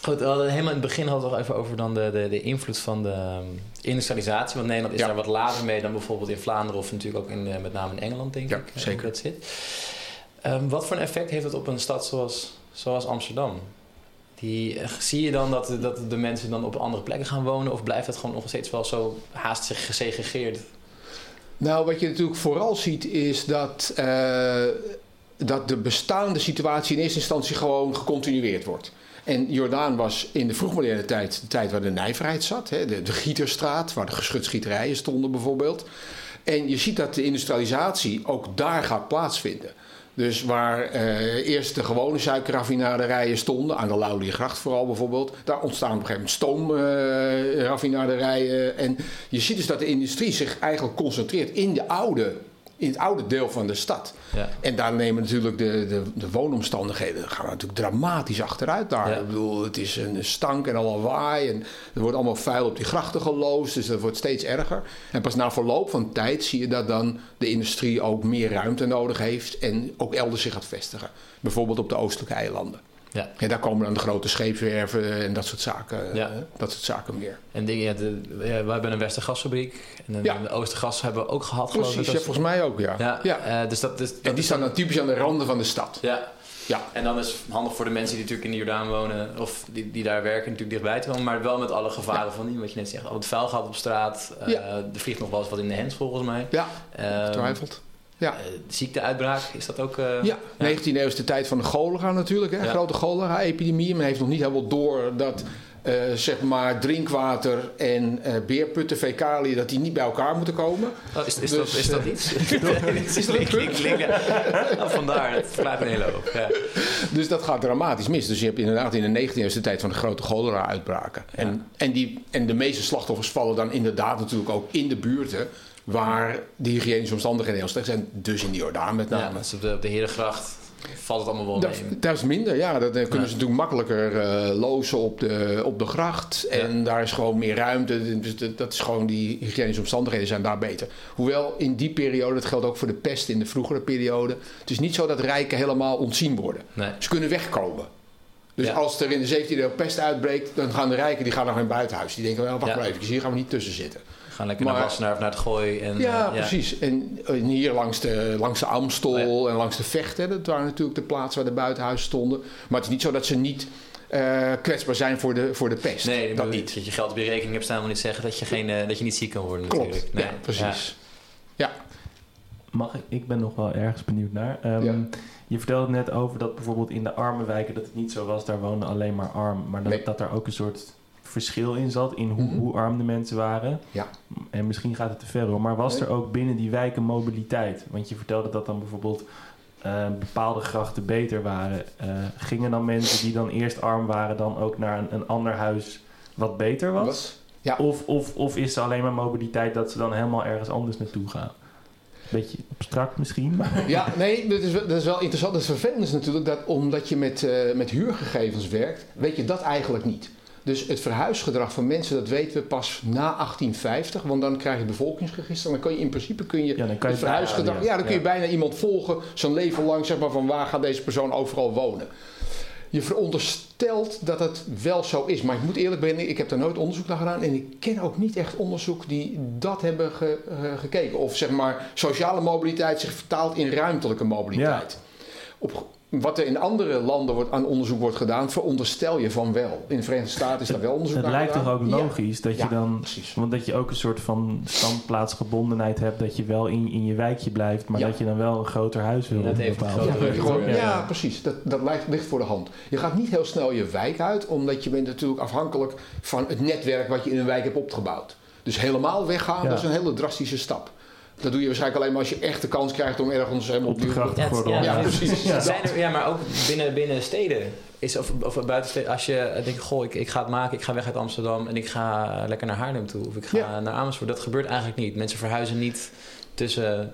goed, we hadden helemaal in het begin hadden we het al even over dan de, de, de invloed van de ehm, industrialisatie. Want Nederland is Ja. daar wat later mee dan bijvoorbeeld in Vlaanderen of natuurlijk ook in, eh, met name in Engeland, denk Ja, ik. eh, zeker. dat zit. Ehm, wat voor een effect heeft het op een stad zoals, zoals Amsterdam? Die, eh, zie je dan dat, dat de mensen dan op andere plekken gaan wonen? Of blijft het gewoon nog steeds wel zo haast zich gesegregeerd? Nou, wat je natuurlijk vooral ziet is dat, dat de bestaande situatie in eerste instantie gewoon gecontinueerd wordt. En Jordaan was in de vroegmoderne tijd de tijd waar de nijverheid zat. Hè? De, Gieterstraat, waar de geschutschieterijen stonden bijvoorbeeld. En je ziet dat de industrialisatie ook daar gaat plaatsvinden. Dus waar eh, eerst de gewone suikerraffinaderijen stonden, aan de Lauliergracht vooral bijvoorbeeld, daar ontstaan op een gegeven moment stoomraffinaderijen. en je ziet dus dat de industrie zich eigenlijk concentreert in, de oude, in het oude deel van de stad. Ja. En daar nemen natuurlijk de, de, de woonomstandigheden gaan natuurlijk dramatisch achteruit daar. Ja. Ik bedoel, het is een stank en al lawaai. En er wordt allemaal vuil op die grachten geloosd. Dus dat wordt steeds erger. En pas na verloop van tijd zie je dat dan de industrie ook meer ruimte nodig heeft. En ook elders zich gaat vestigen. Bijvoorbeeld op de oostelijke eilanden. Ja. En daar komen dan de grote scheepswerven en dat soort zaken, Ja. dat soort zaken meer. En dingen, ja, de, ja, we hebben een Westergasfabriek. En een, Ja. de Oostergas hebben we ook gehad, geloof ik. Precies, ja, volgens mij ook, ja. Ja, ja. eh, dus dat, dus, dat En die staan dan typisch aan de randen van de stad. Ja. Ja. En dan is het handig voor de mensen die natuurlijk in de Jordaan wonen, of die, die daar werken, natuurlijk dichtbij te wonen, maar wel met alle gevaren van die, wat je net zegt. Al het vuil gaat op straat, Ja. er vliegt nog wel eens wat in de hens volgens mij. Ja, Ehm, twijfelt. Ja. eh, ziekteuitbraak, is dat ook... eh, Ja, 19e eeuw is de tijd van de cholera natuurlijk. Hè? Grote cholera-epidemie. Men heeft nog niet helemaal door dat eh, zeg maar drinkwater en eh beerputten, fecaliën, dat die niet bij elkaar moeten komen. Oh, is, is, Dus, dat, is dat iets? is dat een klink, vandaar, het verklaart een hele hoop. Ja. Dus dat gaat dramatisch mis. Dus je hebt inderdaad in de 19e eeuw is de tijd van de grote cholera-uitbraken. En, en, die, en de meeste slachtoffers vallen dan inderdaad natuurlijk ook in de buurten waar de hygiënische omstandigheden heel slecht zijn. Dus in de Jordaan met Ja, name. dus op de, op de Herengracht valt het allemaal wel Dat, mee. dat is minder, ja. Dat, dan kunnen Ja. ze natuurlijk makkelijker eh, lozen op de, op de gracht. En daar is gewoon meer ruimte. Dus dat, dat is gewoon, die hygiënische omstandigheden zijn daar beter. Hoewel in die periode, dat geldt ook voor de pest in de vroegere periode. Het is niet zo dat rijken helemaal ontzien worden. Nee. Ze kunnen wegkomen. Dus Ja. als er in de 17e eeuw pest uitbreekt, dan gaan de rijken die gaan naar hun buitenhuis. Die denken, wel, wacht maar even, hier gaan we niet tussen zitten. Gaan lekker Maar- naar Wassenaar of naar het Gooi. En, Ja, eh, precies. En, en hier langs de, langs de Amstel Oh en langs de Vecht, hè, dat waren natuurlijk de plaatsen waar de buitenhuizen stonden. Maar het is niet zo dat ze niet eh, kwetsbaar zijn voor de, voor de pest. Nee, dat niet. Dat je geld op je rekening hebt staan wil niet zeggen dat je, geen, eh, dat je niet ziek kan worden Klopt, natuurlijk. Nee. ja, precies. Mag ik? Ik ben nog wel ergens benieuwd naar. Ehm, Ja. Je vertelde net over dat bijvoorbeeld in de arme wijken dat het niet zo was. Daar wonen alleen maar arm. Maar dat, Nee. dat er ook een soort verschil in zat in hoe, Mhm. hoe arm de mensen waren. Ja. En misschien gaat het te ver hoor, maar was er ook binnen die wijken mobiliteit? Want je vertelde dat dan bijvoorbeeld eh, bepaalde grachten beter waren. Eh, gingen dan mensen die dan eerst arm waren dan ook naar een, een ander huis wat beter was? Wat? Ja. Of, of, of is er alleen maar mobiliteit dat ze dan helemaal ergens anders naartoe gaan? Beetje abstract misschien, maar... Ja, nee, dat is, wel- dat is wel interessant. Vervelende is natuurlijk dat omdat je met, eh, met huurgegevens werkt, weet je dat eigenlijk niet. Dus het verhuisgedrag van mensen, dat weten we pas na 1850, want dan krijg je het bevolkingsregister. Dan kan je in principe kun je Ja, dan kan je het verhuisgedrag, ja, dan kun je bijna iemand volgen, zijn leven lang, zeg maar, van waar gaat deze persoon overal wonen. Je veronderstelt dat het wel zo is, maar ik moet eerlijk bekennen, ik heb daar nooit onderzoek naar gedaan en ik ken ook niet echt onderzoek die dat hebben ge- eh, gekeken. Of zeg maar sociale mobiliteit zich vertaalt in ruimtelijke mobiliteit. Op, wat er in andere landen wordt, aan onderzoek wordt gedaan, veronderstel je van wel. In de Verenigde Staten is daar wel onderzoek Het naar lijkt toch gedaan. ook Ja. logisch dat Ja, je dan... precies. Want dat je ook een soort van standplaatsgebondenheid hebt... dat je wel in, in je wijkje blijft... maar Ja. dat je dan wel een groter huis wil. Bepaalde groter Ja, plek. gewoon- ja, Ja. precies. Dat, dat ligt, ligt voor de hand. Je gaat niet heel snel je wijk uit, omdat je bent natuurlijk afhankelijk van het netwerk wat je in een wijk hebt opgebouwd. Dus helemaal weggaan, Ja. dat is een hele drastische stap. Dat doe je waarschijnlijk alleen maar als je echt de kans krijgt om ergens helemaal Op de opnieuw... gracht. Ja, ja, Ja, precies. het zijn er- ja, maar ook binnen, binnen steden. Is, of, of buiten steden. Als je denkt, goh, ik, ik ga het maken. Ik ga weg uit Amsterdam en ik ga lekker naar Haarlem toe. Of ik ga Ja. naar Amersfoort. Dat gebeurt eigenlijk niet. Mensen verhuizen niet tussen,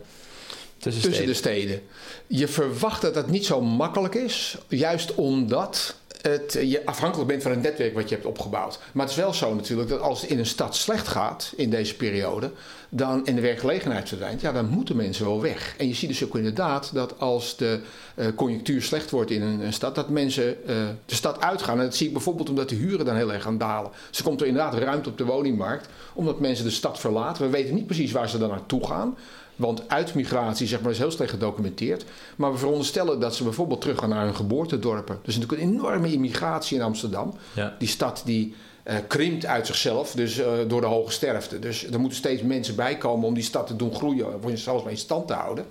tussen, tussen steden. de steden. Je verwacht dat dat niet zo makkelijk is, juist omdat het, je afhankelijk bent van het netwerk wat je hebt opgebouwd. Maar het is wel zo natuurlijk dat als het in een stad slecht gaat in deze periode, dan, en de werkgelegenheid verdwijnt, ja, dan moeten mensen wel weg. En je ziet dus ook inderdaad dat als de eh, conjunctuur slecht wordt in een, een stad, dat mensen eh, de stad uitgaan. En dat zie ik bijvoorbeeld omdat de huren dan heel erg gaan dalen. Dus er komt er inderdaad ruimte op de woningmarkt, omdat mensen de stad verlaten. We weten niet precies waar ze dan naartoe gaan. Want uitmigratie zeg maar, is heel slecht gedocumenteerd. Maar we veronderstellen dat ze bijvoorbeeld teruggaan naar hun geboortedorpen. Dus natuurlijk een enorme immigratie in Amsterdam. Ja. Die stad die eh, krimpt uit zichzelf, dus eh, door de hoge sterfte. Dus er moeten steeds mensen bij komen om die stad te doen groeien. Of zelfs maar in stand te houden.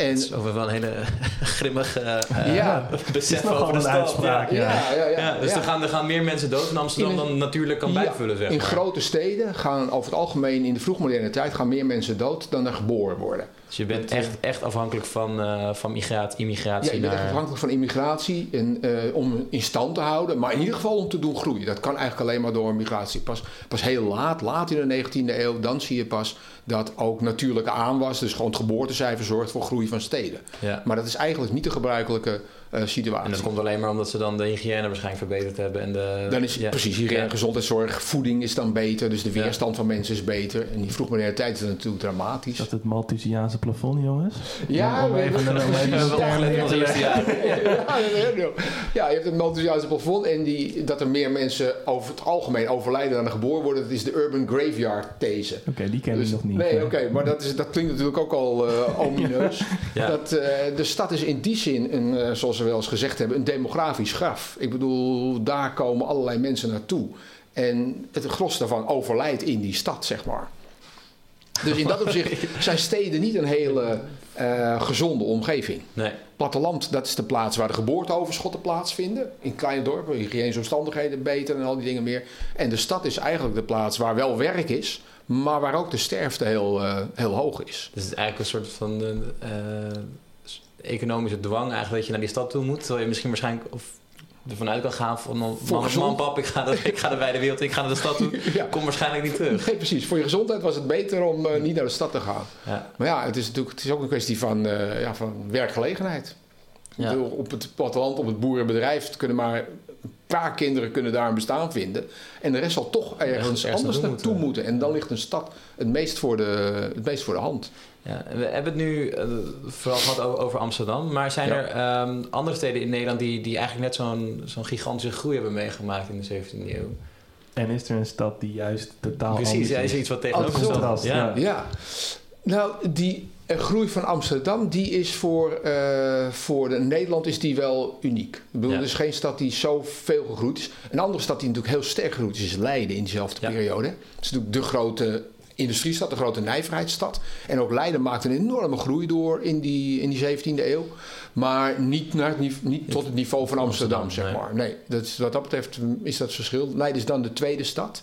En, is over wel een hele grimmige eh, Ja. besef over de een stad. uitspraak, Ja. ja, ja, ja, Ja, dus ja. Er, gaan, er gaan meer mensen dood in Amsterdam In een- dan natuurlijk kan Ja, bijvullen, zeg in maar. grote steden gaan over het algemeen in de vroegmoderne tijd gaan meer mensen dood dan er geboren worden. Dus je bent echt, echt afhankelijk van, eh, van migratie, Ja, immigratie je bent echt afhankelijk van immigratie en, eh, om in stand te houden. Maar in ieder geval om te doen groeien. Dat kan eigenlijk alleen maar door migratie. Pas, pas heel laat, laat in de 19e eeuw, dan zie je pas dat ook natuurlijke aanwas, dus gewoon het geboortecijfer, zorgt voor groei van steden. Ja. Maar dat is eigenlijk niet de gebruikelijke eh, situatie. En dat komt alleen maar omdat ze dan de hygiëne waarschijnlijk verbeterd hebben. En de, Dan is ja. precies hier Ja. gezondheidszorg, voeding is dan beter, dus de Ja. weerstand van mensen is beter. En die vroegmoderne tijd is natuurlijk dramatisch. Is dat het Malthusiaanse plafond, jongens? Ja, om even. Ja, je hebt het Malthusiaanse plafond en die, dat er meer mensen over het algemeen overlijden dan er geboren worden. Dat is de Urban Graveyard these. Oké, die ken ik Dus- nog niet. nee, oké, maar dat, is, dat klinkt natuurlijk ook al eh, omineus. Ja. Dat, eh, de stad is in die zin, een, eh, zoals we wel eens gezegd hebben, een demografisch graf. Ik bedoel, daar komen allerlei mensen naartoe. En het gros daarvan overlijdt in die stad, zeg maar. Dus in dat opzicht zijn steden niet een hele eh, gezonde omgeving. Nee. Platteland, dat is de plaats waar de geboorteoverschotten plaatsvinden. In kleine dorpen, hygiënische omstandigheden beter en al die dingen meer. En de stad is eigenlijk de plaats waar wel werk is, maar waar ook de sterfte heel, eh, heel hoog is. Dus het is eigenlijk een soort van eh, economische dwang eigenlijk dat je naar die stad toe moet. Terwijl je misschien waarschijnlijk of ervan uit kan gaan van man, man, pap, ik ga, de, ik ga de wereld, ik ga naar de stad toe. Ja. Kom waarschijnlijk niet terug. Nee, precies. Voor je gezondheid was het beter om eh, niet naar de stad te gaan. Ja. Maar ja, het is natuurlijk het is ook een kwestie van, eh, ja, van werkgelegenheid. Ik Ja. bedoel, Op het platteland, op het boerenbedrijf, kunnen maar een paar kinderen kunnen daar een bestaan vinden. En de rest zal toch ergens ergens anders naartoe naartoe moeten. moeten. En dan ligt een stad het meest voor de, het meest voor de hand. Ja, we hebben het nu eh, vooral gehad over, Amsterdam. Maar zijn Ja. er ehm, andere steden in Nederland die, die eigenlijk net zo'n zo'n gigantische groei hebben meegemaakt in de 17e eeuw? En is er een stad die juist totaal Precies, anders ja, is? iets wat tegenover staat? Ja. Ja. Nou, die eh, groei van Amsterdam, die is voor, eh, voor de, Nederland is die wel uniek. Ik bedoel, Ja. er is geen stad die zo veel gegroeid is. Een andere stad die natuurlijk heel sterk gegroeid is, is Leiden in diezelfde Ja. periode. Het is natuurlijk de grote industriestad, een grote nijverheidsstad. En ook Leiden maakte een enorme groei door in die, in die 17e eeuw. Maar niet, naar het niet tot het niveau van Amsterdam, Amsterdam, zeg maar. Nee, dat is, wat dat betreft is dat verschil. Leiden is dan de tweede stad.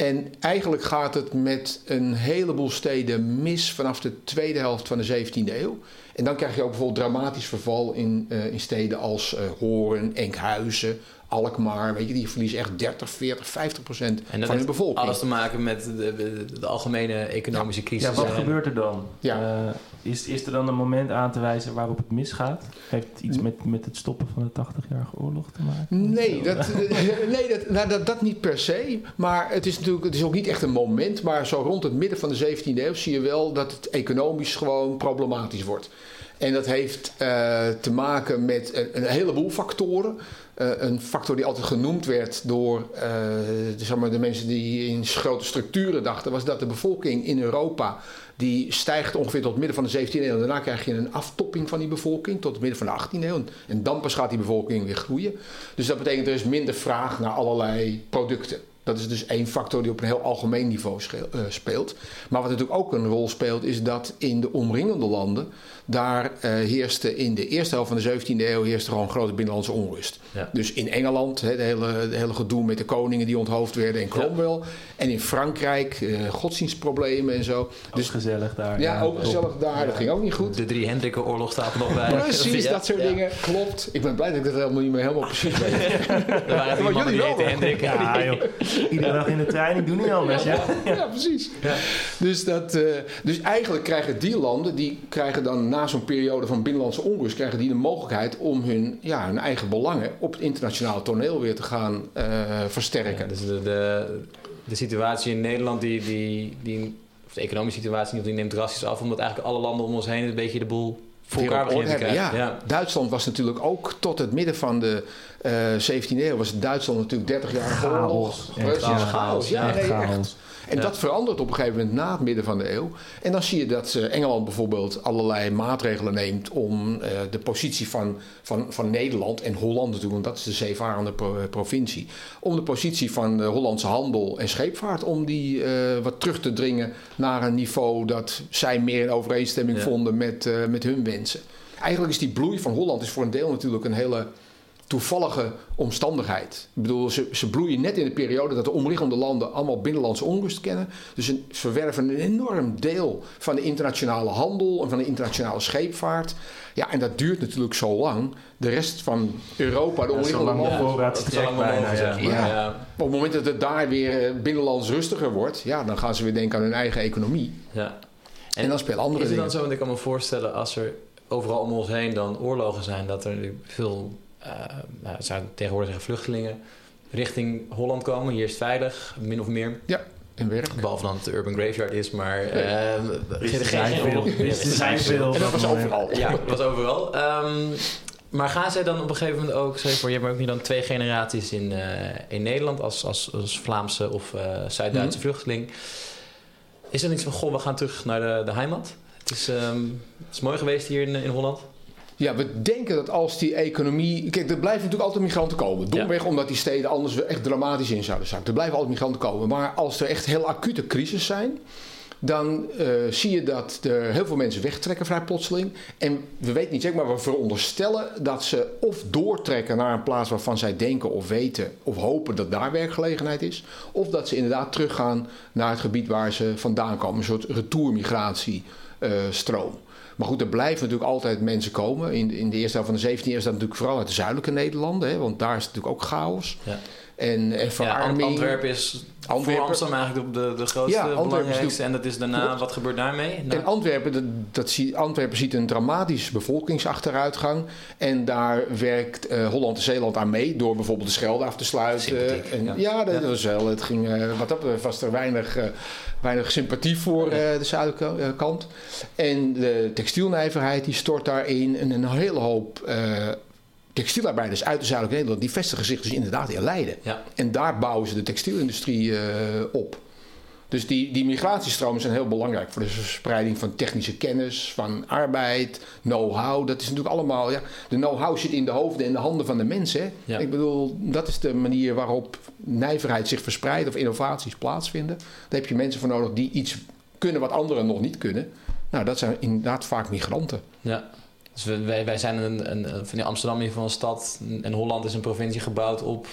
En eigenlijk gaat het met een heleboel steden mis vanaf de tweede helft van de 17e eeuw. En dan krijg je ook bijvoorbeeld dramatisch verval in, eh, in steden als eh Hoorn, Enkhuizen, Alkmaar. Weet je, die verliezen echt 30, 40, 50 procent En dat van hun bevolking. alles te maken met de, de, de algemene economische crisis. Ja, wat En- gebeurt er dan? Ja. Eh, is, is er dan een moment aan te wijzen waarop het misgaat? Heeft het iets met, met het stoppen van de 80-jarige oorlog te maken? Nee, dat, nee dat, nou, dat, dat niet per se. Maar het is natuurlijk het is ook niet echt een moment. Maar zo rond het midden van de 17e eeuw zie je wel dat het economisch gewoon problematisch wordt. En dat heeft eh, te maken met een, een heleboel factoren. Eh, een factor die altijd genoemd werd door eh, de, zeg maar, de mensen die in grote structuren dachten, was dat de bevolking in Europa die stijgt ongeveer tot midden van de 17e eeuw. En daarna krijg je een aftopping van die bevolking tot het midden van de 18e eeuw. En dan pas gaat die bevolking weer groeien. Dus dat betekent er is minder vraag naar allerlei producten. Dat is dus één factor die op een heel algemeen niveau eh, speelt. Maar wat natuurlijk ook een rol speelt, is dat in de omringende landen, daar eh, heerste in de eerste helft van de 17e eeuw heerste gewoon grote binnenlandse onrust. Ja. Dus in Engeland, hè, de hele, de hele gedoe met de koningen die onthoofd werden en Cromwell. En in Frankrijk, eh, godsdienstproblemen en zo. Dus Dus gezellig daar. ja, ook gezellig daar. Dat ging ook niet goed. De drie Hendrikken-oorlog staat er nog bij. Precies, dat soort ja. dingen. Klopt. Ik ben blij dat ik dat helemaal niet meer helemaal precies weet. Er waren jullie wel. Hendrik. Ja, joh. Iedere dag in de trein, ik doe niet anders. Ja. Ja, precies. Ja. Dus, dat, eh, dus eigenlijk krijgen die landen, die krijgen dan na zo'n periode van binnenlandse onrust, krijgen die de mogelijkheid om hun, ja, hun eigen belangen op het internationale toneel weer te gaan eh, versterken. Ja, dus de, de, de situatie in Nederland, die, die, die, of de economische situatie, die neemt drastisch af. Omdat eigenlijk alle landen om ons heen een beetje de boel voor elkaar beginnen hebben, ja. Duitsland was natuurlijk ook tot het midden van de eh 17e eeuw, was Duitsland natuurlijk 30 jaar Chaos. oorlog. Chaos. Ja, nee, echt. En Ja. dat verandert op een gegeven moment na het midden van de eeuw. En dan zie je dat eh, Engeland bijvoorbeeld allerlei maatregelen neemt om eh, de positie van, van, van Nederland en Holland natuurlijk, want dat is de zeevarende pro- eh, provincie, om de positie van de Hollandse handel en scheepvaart, om die wat terug te dringen naar een niveau dat zij meer in overeenstemming Ja. vonden met, met hun wensen. Eigenlijk is die bloei van Holland is voor een deel natuurlijk een hele toevallige omstandigheid. Ik bedoel, ze, ze bloeien net in de periode dat de omliggende landen allemaal binnenlandse onrust kennen. Dus ze verwerven een enorm deel van de internationale handel en van de internationale scheepvaart. Ja, en dat duurt natuurlijk zo lang. De rest van Europa, de omliggende landen. Ja. Op het moment dat het daar weer eh, binnenlands rustiger wordt, ja, dan gaan ze weer denken aan hun eigen economie. Ja. En, dan spelen andere is het dingen. dan zo, want ik kan me voorstellen als er overal om ons heen dan oorlogen zijn, dat er nu veel, nou, het zou tegenwoordig zeggen vluchtelingen, richting Holland komen. Hier is het veilig, min of meer. En werk. Behalve dan het de Urban Graveyard is, maar... eh, geen- er zijn veel. Er zijn veel. En dat was overal. Ja, dat was overal. Ehm, maar gaan zij dan op een gegeven moment ook, zeg voor, je hebt ook niet dan twee generaties in, eh, in Nederland als, als, als Vlaamse of eh, Zuid-Duitse Mhm. vluchteling. Is er niks van, goh, we gaan terug naar de, de heimat? Het is, ehm, het is mooi geweest hier in, in Holland. Ja, we denken dat als die economie. Kijk, er blijven natuurlijk altijd migranten komen. Domweg omdat die steden anders echt dramatisch in zouden zakken. Er blijven altijd migranten komen. Maar als er echt heel acute crisis zijn. Dan eh, zie je dat er heel veel mensen wegtrekken vrij plotseling. En we weten niet zeker, maar we veronderstellen dat ze of doortrekken naar een plaats waarvan zij denken of weten of hopen dat daar werkgelegenheid is. Of dat ze inderdaad teruggaan naar het gebied waar ze vandaan komen. Een soort retourmigratiestroom. Maar goed, er blijven natuurlijk altijd mensen komen. In, in de eerste helft van de 17e eeuw is dat natuurlijk vooral uit de zuidelijke Nederlanden. Hè, want daar is natuurlijk ook chaos. Ja. En, en Ja, verarming. Antwerpen is Antwerpen- voor Amsterdam eigenlijk de, de grootste, Ja, belangrijkste. En dat is daarna, Klopt. wat gebeurt daarmee? Nou, En Antwerpen, dat, dat zie, Antwerpen ziet een dramatische bevolkingsachteruitgang. En daar werkt eh, Holland en Zeeland aan mee. Door bijvoorbeeld de Schelde af te sluiten. En, ja. ja, dat was wel. Het ging, eh, wat dat was er weinig, eh, weinig sympathie voor eh, de zuidelijke eh, kant. En de textielnijverheid die stort daarin. En een hele hoop eh, textielarbeiders uit de zuidelijke Nederland... die vestigen zich dus inderdaad in Leiden. ja. En daar bouwen ze de textielindustrie eh, op. Dus die, die migratiestromen zijn heel belangrijk voor de verspreiding van technische kennis, van arbeid, know-how. Dat is natuurlijk allemaal, ja, de know-how zit in de hoofden en de handen van de mensen. Ja. Ik bedoel, dat is de manier waarop nijverheid zich verspreidt of innovaties plaatsvinden. Daar heb je mensen voor nodig die iets kunnen wat anderen nog niet kunnen. Nou, dat zijn inderdaad vaak migranten. Ja. Dus wij, wij zijn een, een, van die Amsterdam ieder geval een stad en Holland is een provincie gebouwd op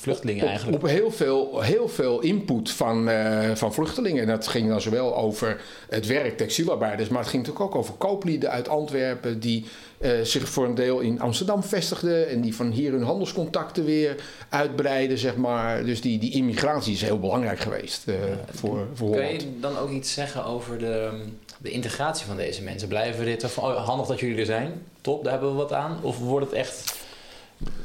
vluchtelingen op, eigenlijk. Op heel veel, heel veel input van, eh, van vluchtelingen. En dat ging dan zowel over het werk, textielarbeiders, maar het ging natuurlijk ook over kooplieden uit Antwerpen die eh, zich voor een deel in Amsterdam vestigden en die van hier hun handelscontacten weer uitbreiden, zeg maar. Dus die, die immigratie is heel belangrijk geweest eh, voor, voor Kun Holland. je dan ook iets zeggen over de, de integratie van deze mensen? Blijven dit van, oh, handig dat jullie er zijn, top, daar hebben we wat aan? Of wordt het echt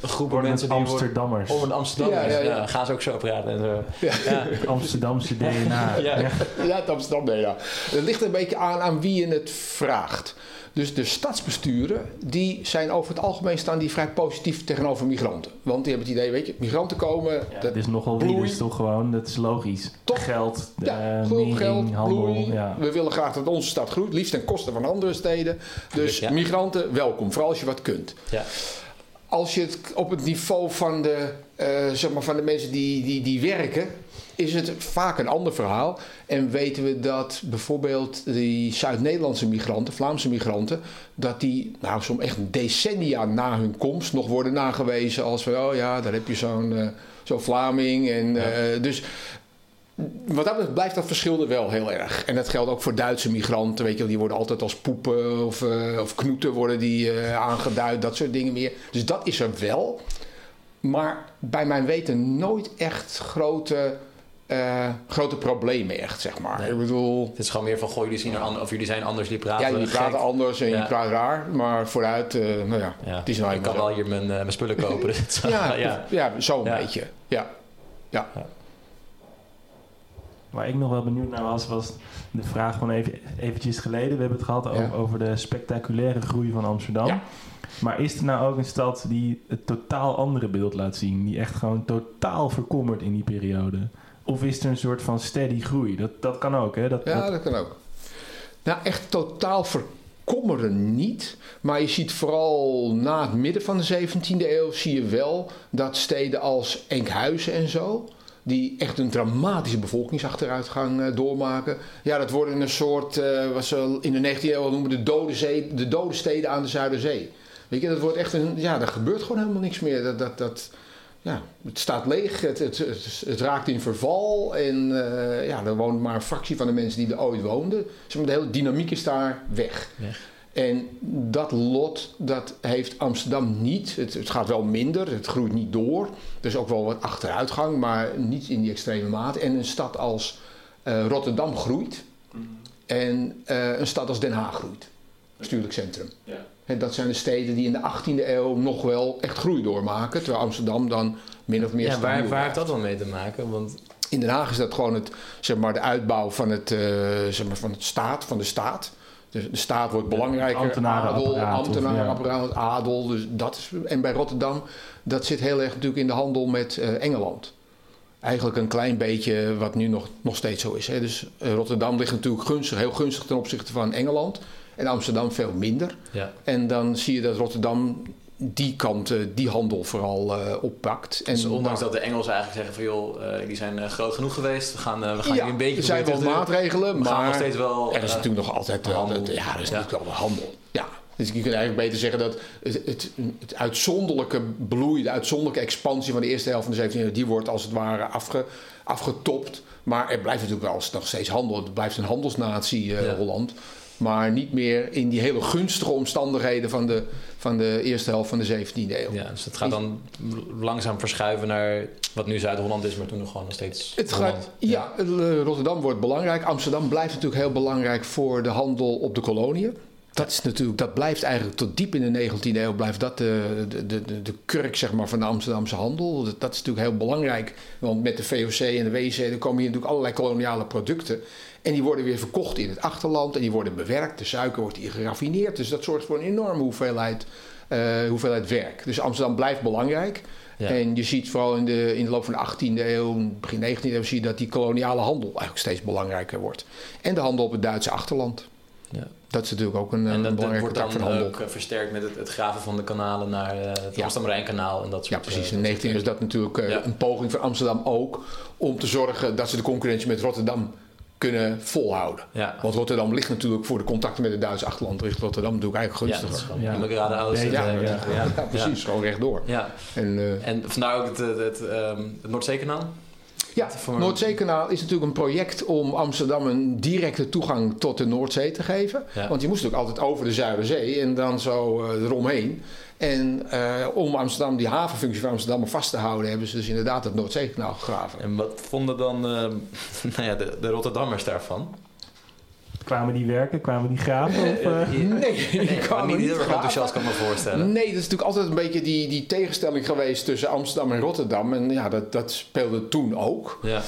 een groep Worden mensen het die. Amsterdammers. Oh, een Amsterdam. Ja, ja, ja. gaan ze ook zo praten en zo. Ja. Het Amsterdamse DNA. Ja. Het Amsterdam, ja. Het ligt een beetje aan aan wie je het vraagt. Dus de stadsbesturen, die zijn over het algemeen staan die vrij positief tegenover migranten. Want die hebben het idee, weet je, migranten komen, Ja, dat is nogal dus toch gewoon, dat is logisch. Toch? Geld, Ja, eh, geld, handel. bloei. Ja. We willen graag dat onze stad groeit, liefst ten koste van andere steden. Dus Ja. migranten, welkom, vooral als je wat kunt. Ja. Als je het op het niveau van de, eh, zeg maar van de mensen die, die, die werken, is het vaak een ander verhaal. En weten we dat bijvoorbeeld die Zuid-Nederlandse migranten, Vlaamse migranten, dat die nou, soms echt decennia na hun komst nog worden nagewezen als van, oh ja, daar heb je zo'n zo'n Vlaming. En, eh, dus wat dat betreft blijft dat verschil er wel heel erg. En dat geldt ook voor Duitse migranten. Weet je, die worden altijd als poepen of, eh, of knoeten worden die, aangeduid. Dat soort dingen meer. Dus dat is er wel. Maar bij mijn weten nooit echt grote, eh, grote problemen echt, zeg maar. Nee. Ik bedoel... Het is gewoon meer van, goh, jullie, zien er of jullie zijn anders, jullie praten Ja, jullie gek. praten anders en Ja. je praat raar. Maar vooruit, eh, nou ja, Ja. het is nou ik kan zo. wel hier mijn, eh, mijn spullen kopen. dus Ja, ja. ja. zo'n Ja. beetje. Ja. ja. Waar ik nog wel benieuwd naar was, was de vraag van even, eventjes geleden. We hebben het gehad over, Ja. over de spectaculaire groei van Amsterdam. Ja. Maar is er nou ook een stad die het totaal andere beeld laat zien? Die echt gewoon totaal verkommert in die periode? Of is er een soort van steady groei? Dat, dat kan ook, hè? Dat, Ja, dat- dat kan ook. Nou, echt totaal verkommeren niet. Maar je ziet vooral na het midden van de 17e eeuw... zie je wel dat steden als Enkhuizen en zo... die echt een dramatische bevolkingsachteruitgang eh, doormaken... ja, dat worden een soort, eh, wat ze in de 19e eeuw noemen... De dode, zee, de dode steden aan de Zuiderzee. Weet je, dat wordt echt een... Ja, er gebeurt gewoon helemaal niks meer. Dat... dat, dat ja, het staat leeg, het, het, het, het raakt in verval en eh, ja, er woont maar een fractie van de mensen die er ooit woonden. Zeg maar, de hele dynamiek is daar weg. Weg. En dat lot, dat heeft Amsterdam niet. Het, het gaat wel minder, het groeit niet door. Er is ook wel wat achteruitgang, maar niet in die extreme mate. En een stad als eh, Rotterdam groeit. En eh, een stad als Den Haag groeit. Bestuurlijk centrum. Ja. En dat zijn de steden die in de 18e eeuw nog wel echt groei doormaken. Terwijl Amsterdam dan min of meer Ja, waar, waar heeft dat dan mee te maken? Want In Den Haag is dat gewoon het, zeg maar, de uitbouw van het, eh, zeg maar, van het staat, van de staat. Dus de staat wordt belangrijker. ambtenarenapparaat adel, ambtenarenapparaat, adel. Dus dat is, en bij Rotterdam, dat zit heel erg natuurlijk in de handel met eh, Engeland. Eigenlijk een klein beetje wat nu nog, nog steeds zo is. Hè. Dus eh, Rotterdam ligt natuurlijk gunstig, heel gunstig ten opzichte van Engeland. En Amsterdam veel minder. ja, En dan zie je dat Rotterdam die kant, eh, die handel vooral eh, oppakt. En dus ondanks daar- dat de Engelsen eigenlijk zeggen van joh, die zijn eh, groot genoeg geweest. We gaan, we gaan ja, jullie een beetje er zijn wel maatregelen, We gaan nog maar steeds wel... er is natuurlijk nog altijd wel, dat- ja, er is Ja. natuurlijk wel de handel. Ja. Dus je kunt eigenlijk beter zeggen dat het, het, het uitzonderlijke bloei, de uitzonderlijke expansie van de eerste helft van de 17e eeuw, die wordt als het ware afge, afgetopt. Maar er blijft natuurlijk wel nog steeds handel. Het blijft een handelsnatie, Ja. Holland. Maar niet meer in die hele gunstige omstandigheden van de, van de eerste helft van de 17e eeuw. Ja, dus het gaat dan langzaam verschuiven naar wat nu Zuid-Holland is, maar toen nog gewoon nog steeds Het gaat, ja, eh, Rotterdam wordt belangrijk. Amsterdam blijft natuurlijk heel belangrijk voor de handel op de koloniën. Dat, is natuurlijk, dat blijft eigenlijk tot diep in de 19e eeuw blijft dat de, de, de, de, kurk zeg maar, van de Amsterdamse handel. Dat, dat is natuurlijk heel belangrijk. Want met de VOC en de WC er komen hier natuurlijk allerlei koloniale producten. En die worden weer verkocht in het achterland en die worden bewerkt. De suiker wordt hier geraffineerd. Dus dat zorgt voor een enorme hoeveelheid eh, hoeveelheid werk. Dus Amsterdam blijft belangrijk. Ja. En je ziet vooral in de, in de loop van de 18e eeuw, begin 19e eeuw, zie je dat die koloniale handel eigenlijk steeds belangrijker wordt. En de handel op het Duitse achterland. Dat is natuurlijk ook een, eh, En een dat, dat belangrijke wordt tak dan van handel. ook eh, versterkt met het, het graven van de kanalen naar eh, het Ja. Amsterdam-Rijnkanaal en dat soort Ja, precies. eh, In dat 19 is dat natuurlijk eh, Ja. een poging van Amsterdam ook om te zorgen dat ze de concurrentie met Rotterdam kunnen volhouden. Ja. Want Rotterdam ligt natuurlijk voor de contacten met het Duitse achterland, ligt Rotterdam natuurlijk eigenlijk Ja, dat is gunstiger. gewoon Ja. Ja, ja, ja. Ja, precies, gewoon rechtdoor. Ja. En, eh, En vandaar ook het, het, het, ehm, het Noordzeekanaal. Ja, voor- Noordzeekanaal is natuurlijk een project om Amsterdam een directe toegang tot de Noordzee te geven. Ja. Want je moest natuurlijk altijd over de Zuiderzee en dan zo eh, eromheen. En eh, om Amsterdam, die havenfunctie van Amsterdam vast te houden, hebben ze dus inderdaad het Noordzeekanaal gegraven. En wat vonden dan ehm, nou ja, de, de Rotterdammers daarvan? Kwamen die werken? Kwamen die graven? Of, eh? Nee, die Nee, maar kwamen niet niet heel erg enthousiast, kan ik me voorstellen. Nee, dat is natuurlijk altijd een beetje die, die tegenstelling geweest tussen Amsterdam en Rotterdam. En ja, dat, dat speelde toen ook. Ja.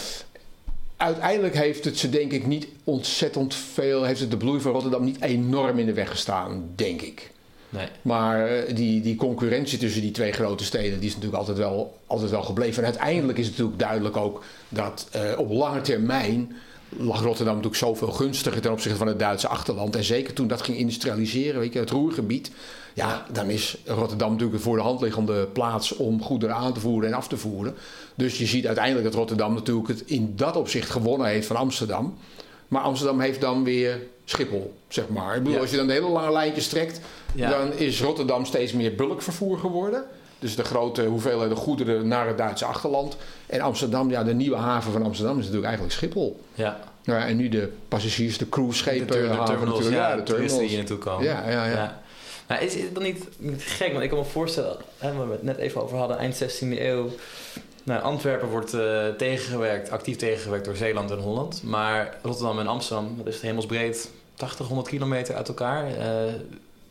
Uiteindelijk heeft het ze denk ik niet ontzettend veel, heeft het de bloei van Rotterdam niet enorm in de weg gestaan, denk ik. Nee. Maar eh, die, die concurrentie tussen die twee grote steden, die is natuurlijk altijd wel, altijd wel gebleven. En uiteindelijk is het natuurlijk duidelijk ook dat eh, op lange termijn lag Rotterdam natuurlijk zoveel gunstiger ten opzichte van het Duitse achterland. En zeker toen dat ging industrialiseren, weet je, het Roergebied. Ja, dan is Rotterdam natuurlijk een voor de hand liggende plaats om goederen aan te voeren en af te voeren. Dus je ziet uiteindelijk dat Rotterdam natuurlijk het in dat opzicht gewonnen heeft van Amsterdam. Maar Amsterdam heeft dan weer Schiphol, zeg maar. Ik bedoel, Ja. als je dan de hele lange lijntjes trekt, Ja. dan is Rotterdam steeds meer bulkvervoer geworden. Dus de grote hoeveelheden goederen naar het Duitse achterland. En Amsterdam, ja, de nieuwe haven van Amsterdam is natuurlijk eigenlijk Schiphol. Ja. Ja, en nu de passagiers, de cruiseschepen, de, de terminals, natuurlijk. ja, de de toeristen die hier naartoe komen. Ja, ja, ja. Maar is het dan niet, niet gek? Want ik kan me voorstellen, hè, waar we het net even over hadden, eind 16e eeuw. Nou, Antwerpen wordt eh, tegengewerkt, actief tegengewerkt door Zeeland en Holland. Maar Rotterdam en Amsterdam, dat is hemelsbreed 80, 100 kilometer uit elkaar. Eh,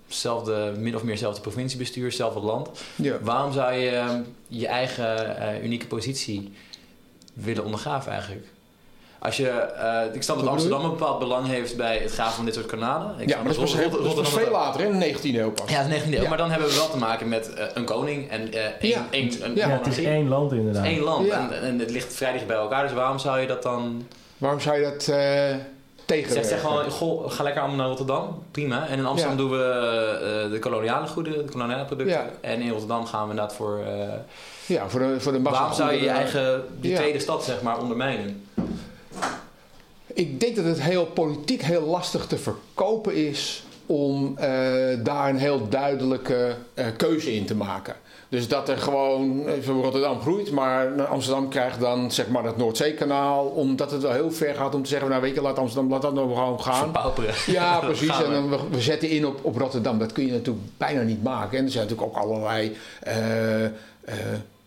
zelfde, min of meer zelfde provinciebestuur, hetzelfde land. Ja. Waarom zou je eh, je eigen eh, unieke positie willen ondergraven eigenlijk? Als je, eh, ik snap dat? Amsterdam een bepaald belang heeft bij het graven van dit soort kanalen. Ik Ja, maar dat is pas, is veel later, in de 19e eeuw pas. ja, de 19e eeuw. Ja. Maar dan hebben we wel te maken met eh, een koning en eh één, Ja. één, een Ja, ja, het is één land inderdaad. Eén land. Ja. En, en het ligt vrij dicht bij elkaar. Dus waarom zou je dat dan... Waarom zou je dat Zeg, zeg gewoon, goh, ga lekker allemaal naar Rotterdam. Prima. En in Amsterdam Ja. doen we eh, de koloniale goederen, de koloniale producten. Ja. En in Rotterdam gaan we inderdaad voor... eh, Ja, voor de, voor de waarom zou je je eigen, die Ja. tweede stad, zeg maar, ondermijnen? Ik denk dat het heel politiek heel lastig te verkopen is om eh, daar een heel duidelijke keuze in te maken. Dus dat er gewoon, Rotterdam groeit, maar Amsterdam krijgt dan zeg maar het Noordzeekanaal. Omdat het wel heel ver gaat om te zeggen, nou weet je, laat Amsterdam, laat dat nou gewoon gaan. Verpauperen. Ja, precies. En we. dan we, we zetten in op, op Rotterdam. Dat kun je natuurlijk bijna niet maken. En er zijn natuurlijk ook allerlei eh,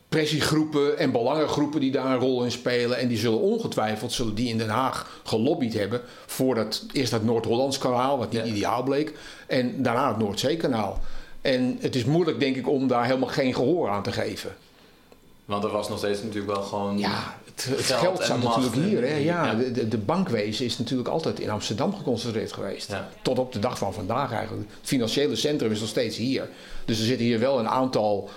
pressiegroepen en belangengroepen die daar een rol in spelen. En die zullen ongetwijfeld, zullen die in Den Haag gelobbyd hebben voor dat, eerst dat Noord-Hollands kanaal, wat niet Ja. ideaal bleek. En daarna het Noordzeekanaal. En het is moeilijk, denk ik, om daar helemaal geen gehoor aan te geven. Want er was nog steeds natuurlijk wel gewoon... Ja, het, het Geld staat macht natuurlijk hier. Hè? Ja, ja. De, de, de bankwezen is natuurlijk altijd in Amsterdam geconcentreerd geweest. Ja. Tot op de dag van vandaag eigenlijk. Het financiële centrum is nog steeds hier. Dus er zitten hier wel een aantal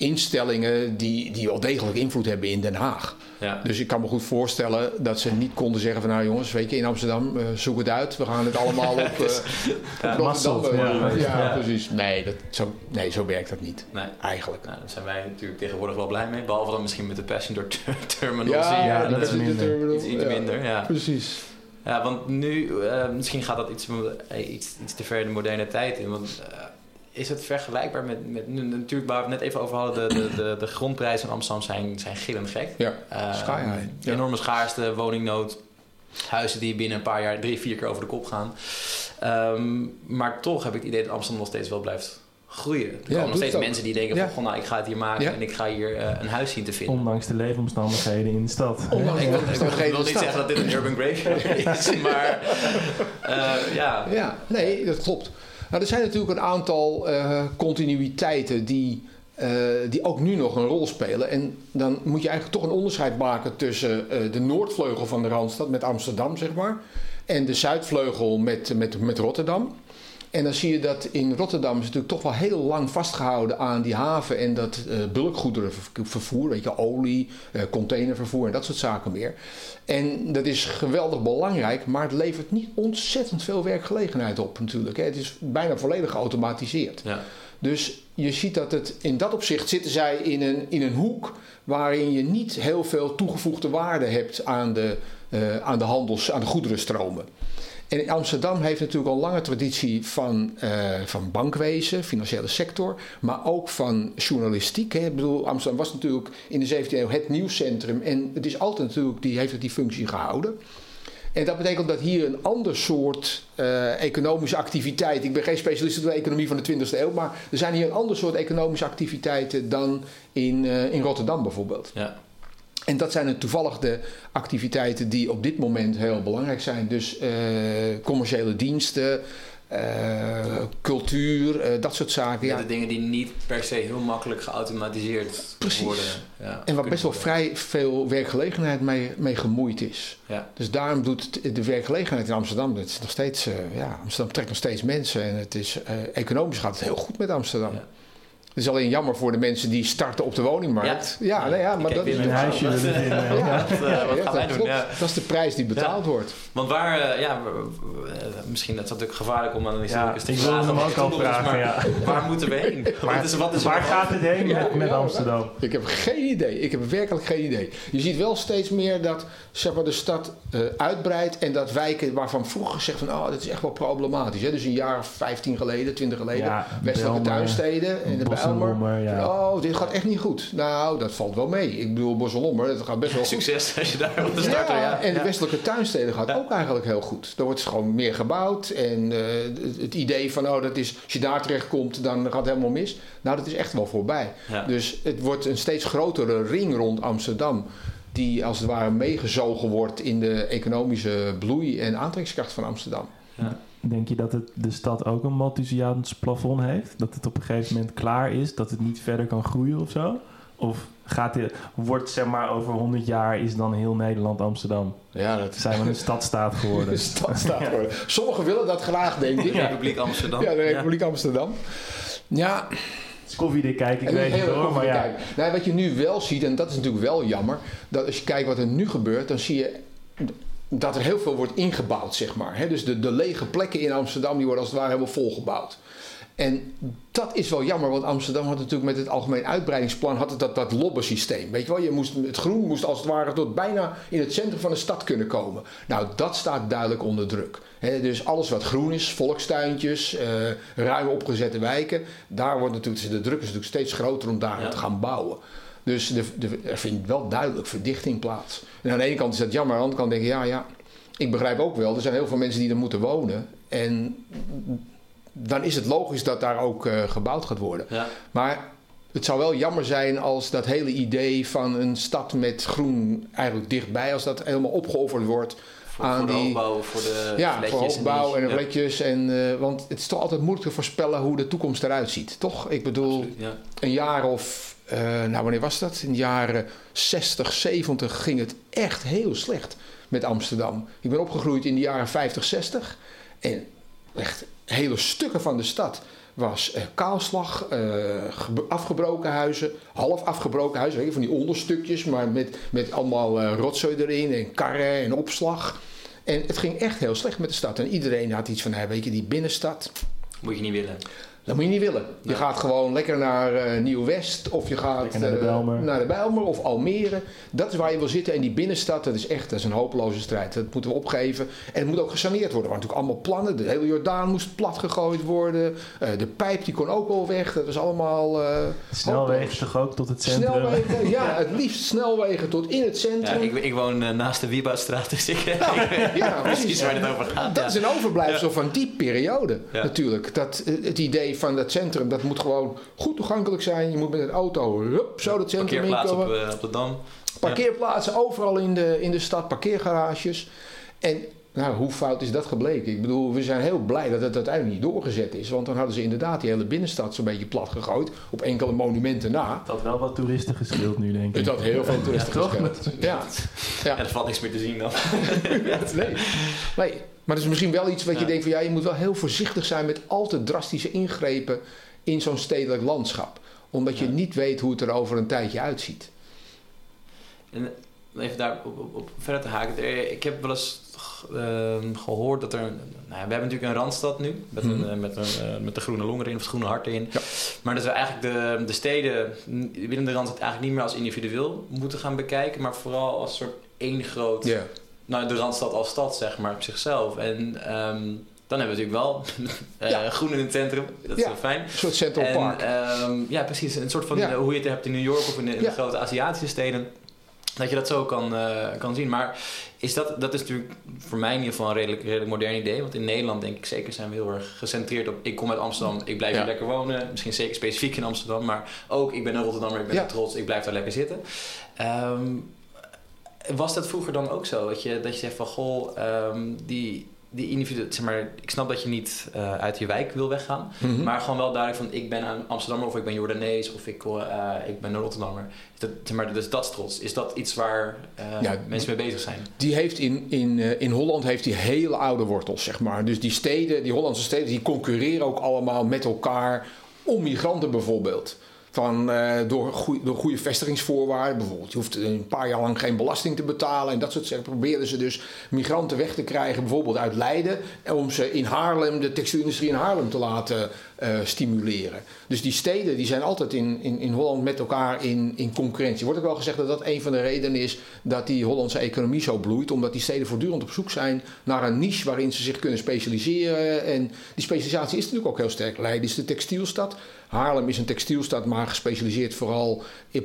instellingen die, die wel degelijk invloed hebben in Den Haag. Ja. Dus ik kan me goed voorstellen dat ze niet konden zeggen van nou jongens, weet je, in Amsterdam, eh, zoek het uit. We gaan het allemaal op, eh eh, ja. precies. Nee, dat, zo, nee, zo werkt dat niet. Nee. Eigenlijk. Nou, daar zijn wij natuurlijk tegenwoordig wel blij mee. Behalve dan misschien met de passenger ter- terminals Ja, dat is minder. terminal, Iets, iets ja. minder, ja. Precies. Ja, want nu, eh, misschien gaat dat iets, iets, iets te ver de moderne tijd in. Want eh, is het vergelijkbaar met, met natuurlijk waar we het net even over hadden, de, de, de, de grondprijzen in Amsterdam zijn, zijn gillend gek. Ja, Eh. Ja. Enorme schaarste, woningnood, huizen die binnen een paar jaar drie, vier keer over de kop gaan. Ehm, maar toch heb ik het idee dat Amsterdam nog steeds wel blijft groeien. Er komen nog steeds mensen die denken Ja. van, goh, nou, ik ga het hier maken Ja. en ik ga hier eh, een huis zien te vinden. Ondanks de leefomstandigheden in de stad. Ondanks- Ik Ja, wil, ik wil- niet stad. zeggen dat dit een urban graveyard is, maar eh, ja. Ja, nee, dat klopt. Nou, er zijn natuurlijk een aantal eh, continuïteiten die, eh, die ook nu nog een rol spelen. En dan moet je eigenlijk toch een onderscheid maken tussen eh, de noordvleugel van de Randstad met Amsterdam, zeg maar. En de zuidvleugel met, met, met Rotterdam. En dan zie je dat in Rotterdam is natuurlijk toch wel heel lang vastgehouden aan die haven en dat uh, bulkgoederenvervoer, weet je, olie, uh, containervervoer en dat soort zaken meer. En dat is geweldig belangrijk, maar het levert niet ontzettend veel werkgelegenheid op natuurlijk. Hè. Het is bijna volledig geautomatiseerd. Ja. Dus je ziet dat het in dat opzicht zitten zij in een, in een hoek waarin je niet heel veel toegevoegde waarde hebt aan de, uh, aan de handels, aan de goederenstromen. En Amsterdam heeft natuurlijk al lange traditie van, uh, van bankwezen, financiële sector, maar ook van journalistiek. Hè. Ik bedoel, Amsterdam was natuurlijk in de 17e eeuw het nieuwscentrum en het is altijd natuurlijk, die heeft die functie gehouden. En dat betekent dat hier een ander soort uh, economische activiteit. Ik ben geen specialist in de economie van de 20e eeuw, maar er zijn hier een ander soort economische activiteiten dan in, uh, in Rotterdam bijvoorbeeld. Ja. En dat zijn toevallig de activiteiten die op dit moment heel belangrijk zijn. Dus uh, commerciële diensten, uh, cultuur, uh, dat soort zaken. Ja, de dingen die niet per se heel makkelijk geautomatiseerd Precies. worden. Ja, en waar best wel vrij veel werkgelegenheid mee, mee gemoeid is. Ja. Dus daarom doet de werkgelegenheid in Amsterdam, is nog steeds, ja, Amsterdam trekt nog steeds mensen. En het is, economisch gaat het heel goed met Amsterdam. Het is alleen jammer voor de mensen die starten op de woningmarkt. Ja, ja, nou ja maar dat is een huisje. Ja, wat, uh, wat gaan wij doen? Dat is de prijs die betaald wordt. Want waar, uh, ja, misschien dat is natuurlijk gevaarlijk om aan een historicus te vragen. Ik wilde hem ook al vragen, maar ja. waar moeten we heen? Maar, is, wat is waar gaat het heen met, met Amsterdam? Ik heb geen idee. Ik heb werkelijk geen idee. Je ziet wel steeds meer dat zeg maar, de stad uh, uitbreidt en dat wijken waarvan vroeger gezegd van oh, dat is echt wel problematisch. Hè? Dus een jaar of 15 geleden, 20 geleden, ja, westelijke tuinsteden en de Bijlmer. Ja. Oh, dit gaat echt niet goed. Nou, dat valt wel mee. Ik bedoel, Bosselommer, dat gaat best wel goed. Succes als je daar wil starten. Ja, ja, en de westelijke tuinsteden gaat ook eigenlijk heel goed. Er wordt gewoon meer gebouwd en uh, het idee van oh, dat is, als je daar terecht komt, dan gaat het helemaal mis. Nou, dat is echt wel voorbij. Dus het wordt een steeds grotere ring rond Amsterdam die als het ware meegezogen wordt in de economische bloei en aantrekkingskracht van Amsterdam. Ja. Denk je dat het, de stad ook een Malthusiaans plafond heeft? Dat het op een gegeven moment klaar is, dat het niet verder kan groeien of zo? Of gaat dit, wordt zeg maar over 100 jaar is dan heel Nederland Amsterdam? Ja, dat zijn we een stadstaat geworden. een stadstaat geworden. Sommigen willen dat graag, denk ik. De Republiek Amsterdam. Ja, de Republiek Amsterdam. Ja, koffiedik kijken, ik weet niet hoor, maar ja. Nou, wat je nu wel ziet, en dat is natuurlijk wel jammer, dat als je kijkt wat er nu gebeurt, dan zie je dat er heel veel wordt ingebouwd, zeg maar. dus de, de lege plekken in Amsterdam, die worden als het ware helemaal volgebouwd. En dat is wel jammer, want Amsterdam had natuurlijk met het algemeen uitbreidingsplan had het dat, dat lobbensysteem. Weet je wel, je moest, het groen moest als het ware tot bijna in het centrum van de stad kunnen komen. Nou, dat staat duidelijk onder druk. dus alles wat groen is, volkstuintjes, uh, ruim opgezette wijken, daar wordt natuurlijk, de druk is natuurlijk steeds groter om daar ja. te gaan bouwen. Dus de, de, er vindt wel duidelijk verdichting plaats. En aan de ene kant is dat jammer, aan de andere kant denk je, ja, ja, ik begrijp ook wel, er zijn heel veel mensen die er moeten wonen. En dan is het logisch dat daar ook uh, gebouwd gaat worden. Ja. Maar het zou wel jammer zijn als dat hele idee van een stad met groen eigenlijk dichtbij, als dat helemaal opgeofferd wordt. Voor, aan voor de die, hoogbouw, voor de ja, voor hoogbouw en de ja. flatjes. En, uh, want het is toch altijd moeilijk te voorspellen hoe de toekomst eruit ziet. Toch? Ik bedoel, Absoluut, ja. een jaar of, uh, nou wanneer was dat? In de jaren 60, 70 ging het echt heel slecht met Amsterdam. Ik ben opgegroeid in de jaren 50, 60. En echt hele stukken van de stad was uh, kaalslag, uh, afgebroken huizen, half afgebroken huizen, van die onderstukjes, maar met, met allemaal uh, rotzooi erin en karren en opslag. En het ging echt heel slecht met de stad. En iedereen had iets van, hey, weet je, die binnenstad. Moet je niet willen. Dat moet je niet willen. Je gaat gewoon lekker naar uh, Nieuw-West of je gaat naar de, Bijlmer. Uh, naar de Bijlmer of Almere. Dat is waar je wil zitten. En die binnenstad, dat is echt dat is een hopeloze strijd. Dat moeten we opgeven. En het moet ook gesaneerd worden. Er waren natuurlijk allemaal plannen. De hele Jordaan moest plat gegooid worden. Uh, de pijp die kon ook wel weg. Dat was allemaal... snelwegen toch ook tot het centrum? Snelwegen, ja, het liefst snelwegen tot in het centrum. Ja, ik, ik, woon naast de Wieboudstraat, dus ik, ja, ja, precies waar het over gaat. Dat is een overblijfsel van die periode natuurlijk. Dat, het idee van dat centrum, dat moet gewoon goed toegankelijk zijn. Je moet met een auto hup, zo dat centrum inkomen. op, uh, op de Dam. Parkeerplaatsen ja. overal in de, in de stad, parkeergarages. En nou, hoe fout is dat gebleken? Ik bedoel, we zijn heel blij dat het uiteindelijk niet doorgezet is. Want dan hadden ze inderdaad die hele binnenstad zo'n beetje plat gegooid. Op enkele monumenten na. Het had wel wat toeristen gescheeld nu, denk ik. Het had heel veel toeristen ja. Ja. ja. En er valt niks meer te zien dan. nee. nee. Maar dat is misschien wel iets wat je denkt van ja, je moet wel heel voorzichtig zijn met al te drastische ingrepen in zo'n stedelijk landschap. Omdat je niet weet hoe het er over een tijdje uitziet. En even daar op, op, op verder te haken. Er- Ik heb wel eens ehm, gehoord dat er... Nou we hebben natuurlijk een Randstad nu. Met, een, Mhm. eh, met, een, eh, met de groene long erin, of het groene hart erin. Ja. Maar dat we eigenlijk de, de steden binnen de Randstad eigenlijk niet meer als individueel moeten gaan bekijken. Maar vooral als soort één groot... Ja. Nou, de Randstad als stad, zeg maar, op zichzelf. En ehm, dan hebben we natuurlijk wel eh, Ja. groen in het centrum. Dat is Ja. wel fijn. Een soort Central En, Park. ehm, ja, precies. Een soort van Ja. hoe je het hebt in New York of in de, in grote Aziatische steden. Dat je dat zo kan, eh, kan zien. Maar is dat, dat is natuurlijk voor mij in ieder geval een redelijk, redelijk modern idee. Want in Nederland denk ik zeker zijn we heel erg gecentreerd op... ik kom uit Amsterdam, ik blijf Ja. hier lekker wonen. Misschien zeker specifiek in Amsterdam. Maar ook, ik ben een Rotterdammer, ik ben Ja. trots, ik blijf daar lekker zitten. Ehm, was dat vroeger dan ook zo? Dat je, dat je zegt van, goh, ehm, die, die individu... Zeg maar, ik snap dat je niet eh, uit je wijk wil weggaan. Mhm. Maar gewoon wel duidelijk van ik ben een Amsterdammer of ik ben Jordanees of ik, eh, ik ben een Rotterdammer. Dat, zeg maar, dus dat is trots. Is dat iets waar eh, Ja, mensen mee bezig zijn? Die heeft in, in, in Holland heeft die hele oude wortels, zeg maar. Dus die steden, die Hollandse steden, die concurreren ook allemaal met elkaar om migranten bijvoorbeeld. Van, eh, door, goede vestigingsvoorwaarden. Bijvoorbeeld, je hoeft een paar jaar lang geen belasting te betalen. En dat soort zaken. Probeerden ze dus migranten weg te krijgen, bijvoorbeeld uit Leiden. En om ze in Haarlem, de textielindustrie in Haarlem te laten eh, stimuleren. Dus die steden die zijn altijd in, in, in Holland met elkaar in, in concurrentie. Wordt ook wel gezegd dat dat een van de redenen is dat die Hollandse economie zo bloeit. Omdat die steden voortdurend op zoek zijn naar een niche waarin ze zich kunnen specialiseren. En die specialisatie is natuurlijk ook heel sterk. Leiden is de textielstad. Haarlem is een textielstad, maar gespecialiseerd vooral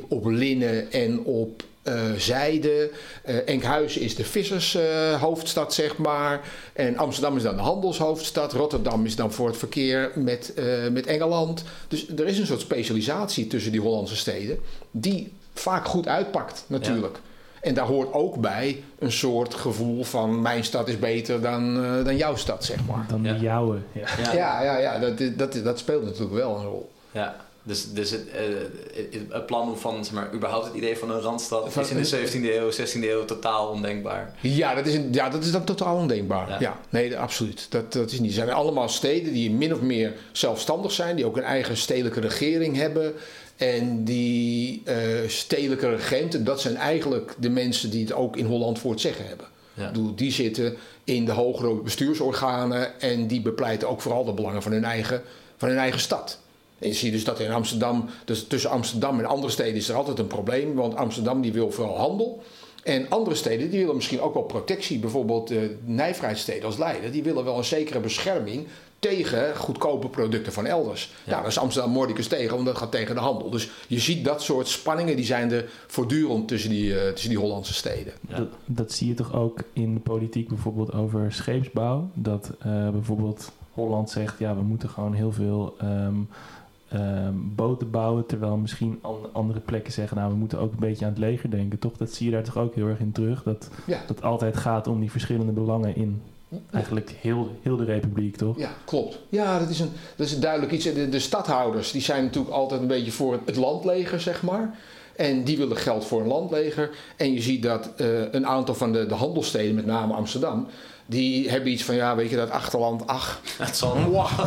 op, linnen en op eh, zijde. Eh, Enkhuizen is de vissershoofdstad, zeg maar. En Amsterdam is dan de handelshoofdstad. Rotterdam is dan voor het verkeer met, eh, met Engeland. Dus er is een soort specialisatie tussen die Hollandse steden, die vaak goed uitpakt, natuurlijk. En daar hoort ook bij een soort gevoel van mijn stad is beter dan, eh, dan jouw stad, zeg maar. Dan Ja. de jouwe. Ja. Ja, Ja, ja, ja dat, dat, dat speelt natuurlijk wel een rol. ja. Dus, dus het, eh, het, plan van, zeg maar, überhaupt het idee van een randstad Van- is in de 17e eeuw, 16e eeuw totaal ondenkbaar. Ja, dat is, een, ja, dat is dan totaal ondenkbaar. Ja. Ja, nee, absoluut. Dat, dat is niet. Het zijn allemaal steden die min of meer zelfstandig zijn, die ook een eigen stedelijke regering hebben. En die eh, stedelijke regenten, dat zijn eigenlijk de mensen die het ook in Holland voor het zeggen hebben. Ja. Die zitten in de hogere bestuursorganen en die bepleiten ook vooral de belangen van hun eigen, van hun eigen stad. En je ziet dus dat in Amsterdam, dus tussen Amsterdam en andere steden is er altijd een probleem, want Amsterdam die wil vooral handel. En andere steden die willen misschien ook wel protectie. Bijvoorbeeld de nijverheidssteden als Leiden, die willen wel een zekere bescherming tegen goedkope producten van elders. Ja. Nou, daar is Amsterdam mordicus tegen, want dat gaat tegen de handel. Dus je ziet dat soort spanningen, die zijn er voortdurend tussen die, eh, tussen die Hollandse steden. Ja. Dat, dat zie je toch ook in de politiek bijvoorbeeld over scheepsbouw. Dat eh, bijvoorbeeld Holland zegt, ja, we moeten gewoon heel veel ehm, boten bouwen. Terwijl misschien an- andere plekken zeggen, nou, we moeten ook een beetje aan het leger denken. Toch? Dat zie je daar toch ook heel erg in terug. Dat Ja. het altijd gaat om die verschillende belangen in eigenlijk heel, heel de republiek, toch? Ja, klopt. Ja, dat is een, dat is duidelijk iets. De, de stadhouders die zijn natuurlijk altijd een beetje voor het, landleger, zeg maar. En die willen geld voor een landleger. En je ziet dat eh, een aantal van de, de handelssteden, met name Amsterdam, die hebben iets van, ja, weet je, dat achterland, ach, Het zal Mwah.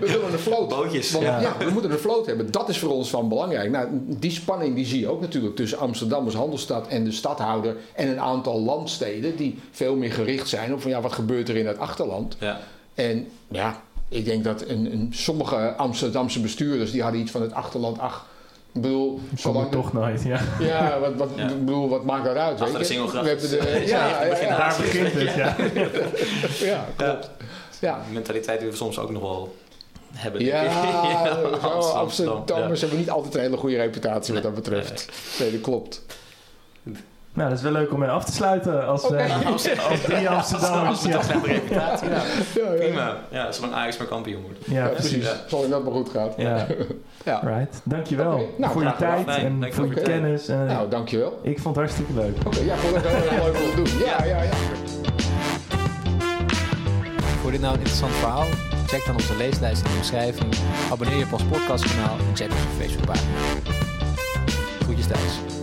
we willen een vloot. bootjes. Want, Ja. ja. we moeten een vloot hebben. Dat is voor ons van belangrijk. Nou, die spanning die zie je ook natuurlijk tussen Amsterdam als handelsstad en de stadhouder en een aantal landsteden die veel meer gericht zijn op van ja, wat gebeurt er in het achterland. Ja. En ja, ik denk dat een, een, sommige Amsterdamse bestuurders die hadden iets van het achterland. Ach, ik bedoel, Kom zolang toch nooit, ja. ja, wat, wat, Ja. bedoel, wat maakt dat uit? Weet de je? We hebben de, Ja, ja, ja, ja, Daar begint het, ja. ja, klopt. Ja. mentaliteit die we soms ook nog wel hebben. Ja, denk ik. zo, Amsterdam, Amsterdammers hebben niet altijd een hele goede reputatie wat dat Nee, betreft. Nee, dat klopt. Nou, dat is wel leuk om mee af te sluiten als, Oké. eh, als drie Amsterdammers. Amsterdam Ja. reputatie. Ja. Ja, ja. Prima. Ja, zolang Ajax maar kampioen wordt. Ja, Ja, precies. Zolang dat maar goed gaat. Ja, Ja. right. Dankjewel nou, voor je tijd Nee, en voor je kennis. En, Nou, dankjewel. ik vond het hartstikke leuk. Oké, ja, ik vond het heel erg leuk om te doen. Ja, ja, ja. Vond je dit nou een interessant verhaal? Check dan onze leeslijst in de beschrijving. Abonneer je op ons podcastkanaal en check onze Facebookpagina. Groetjes thuis.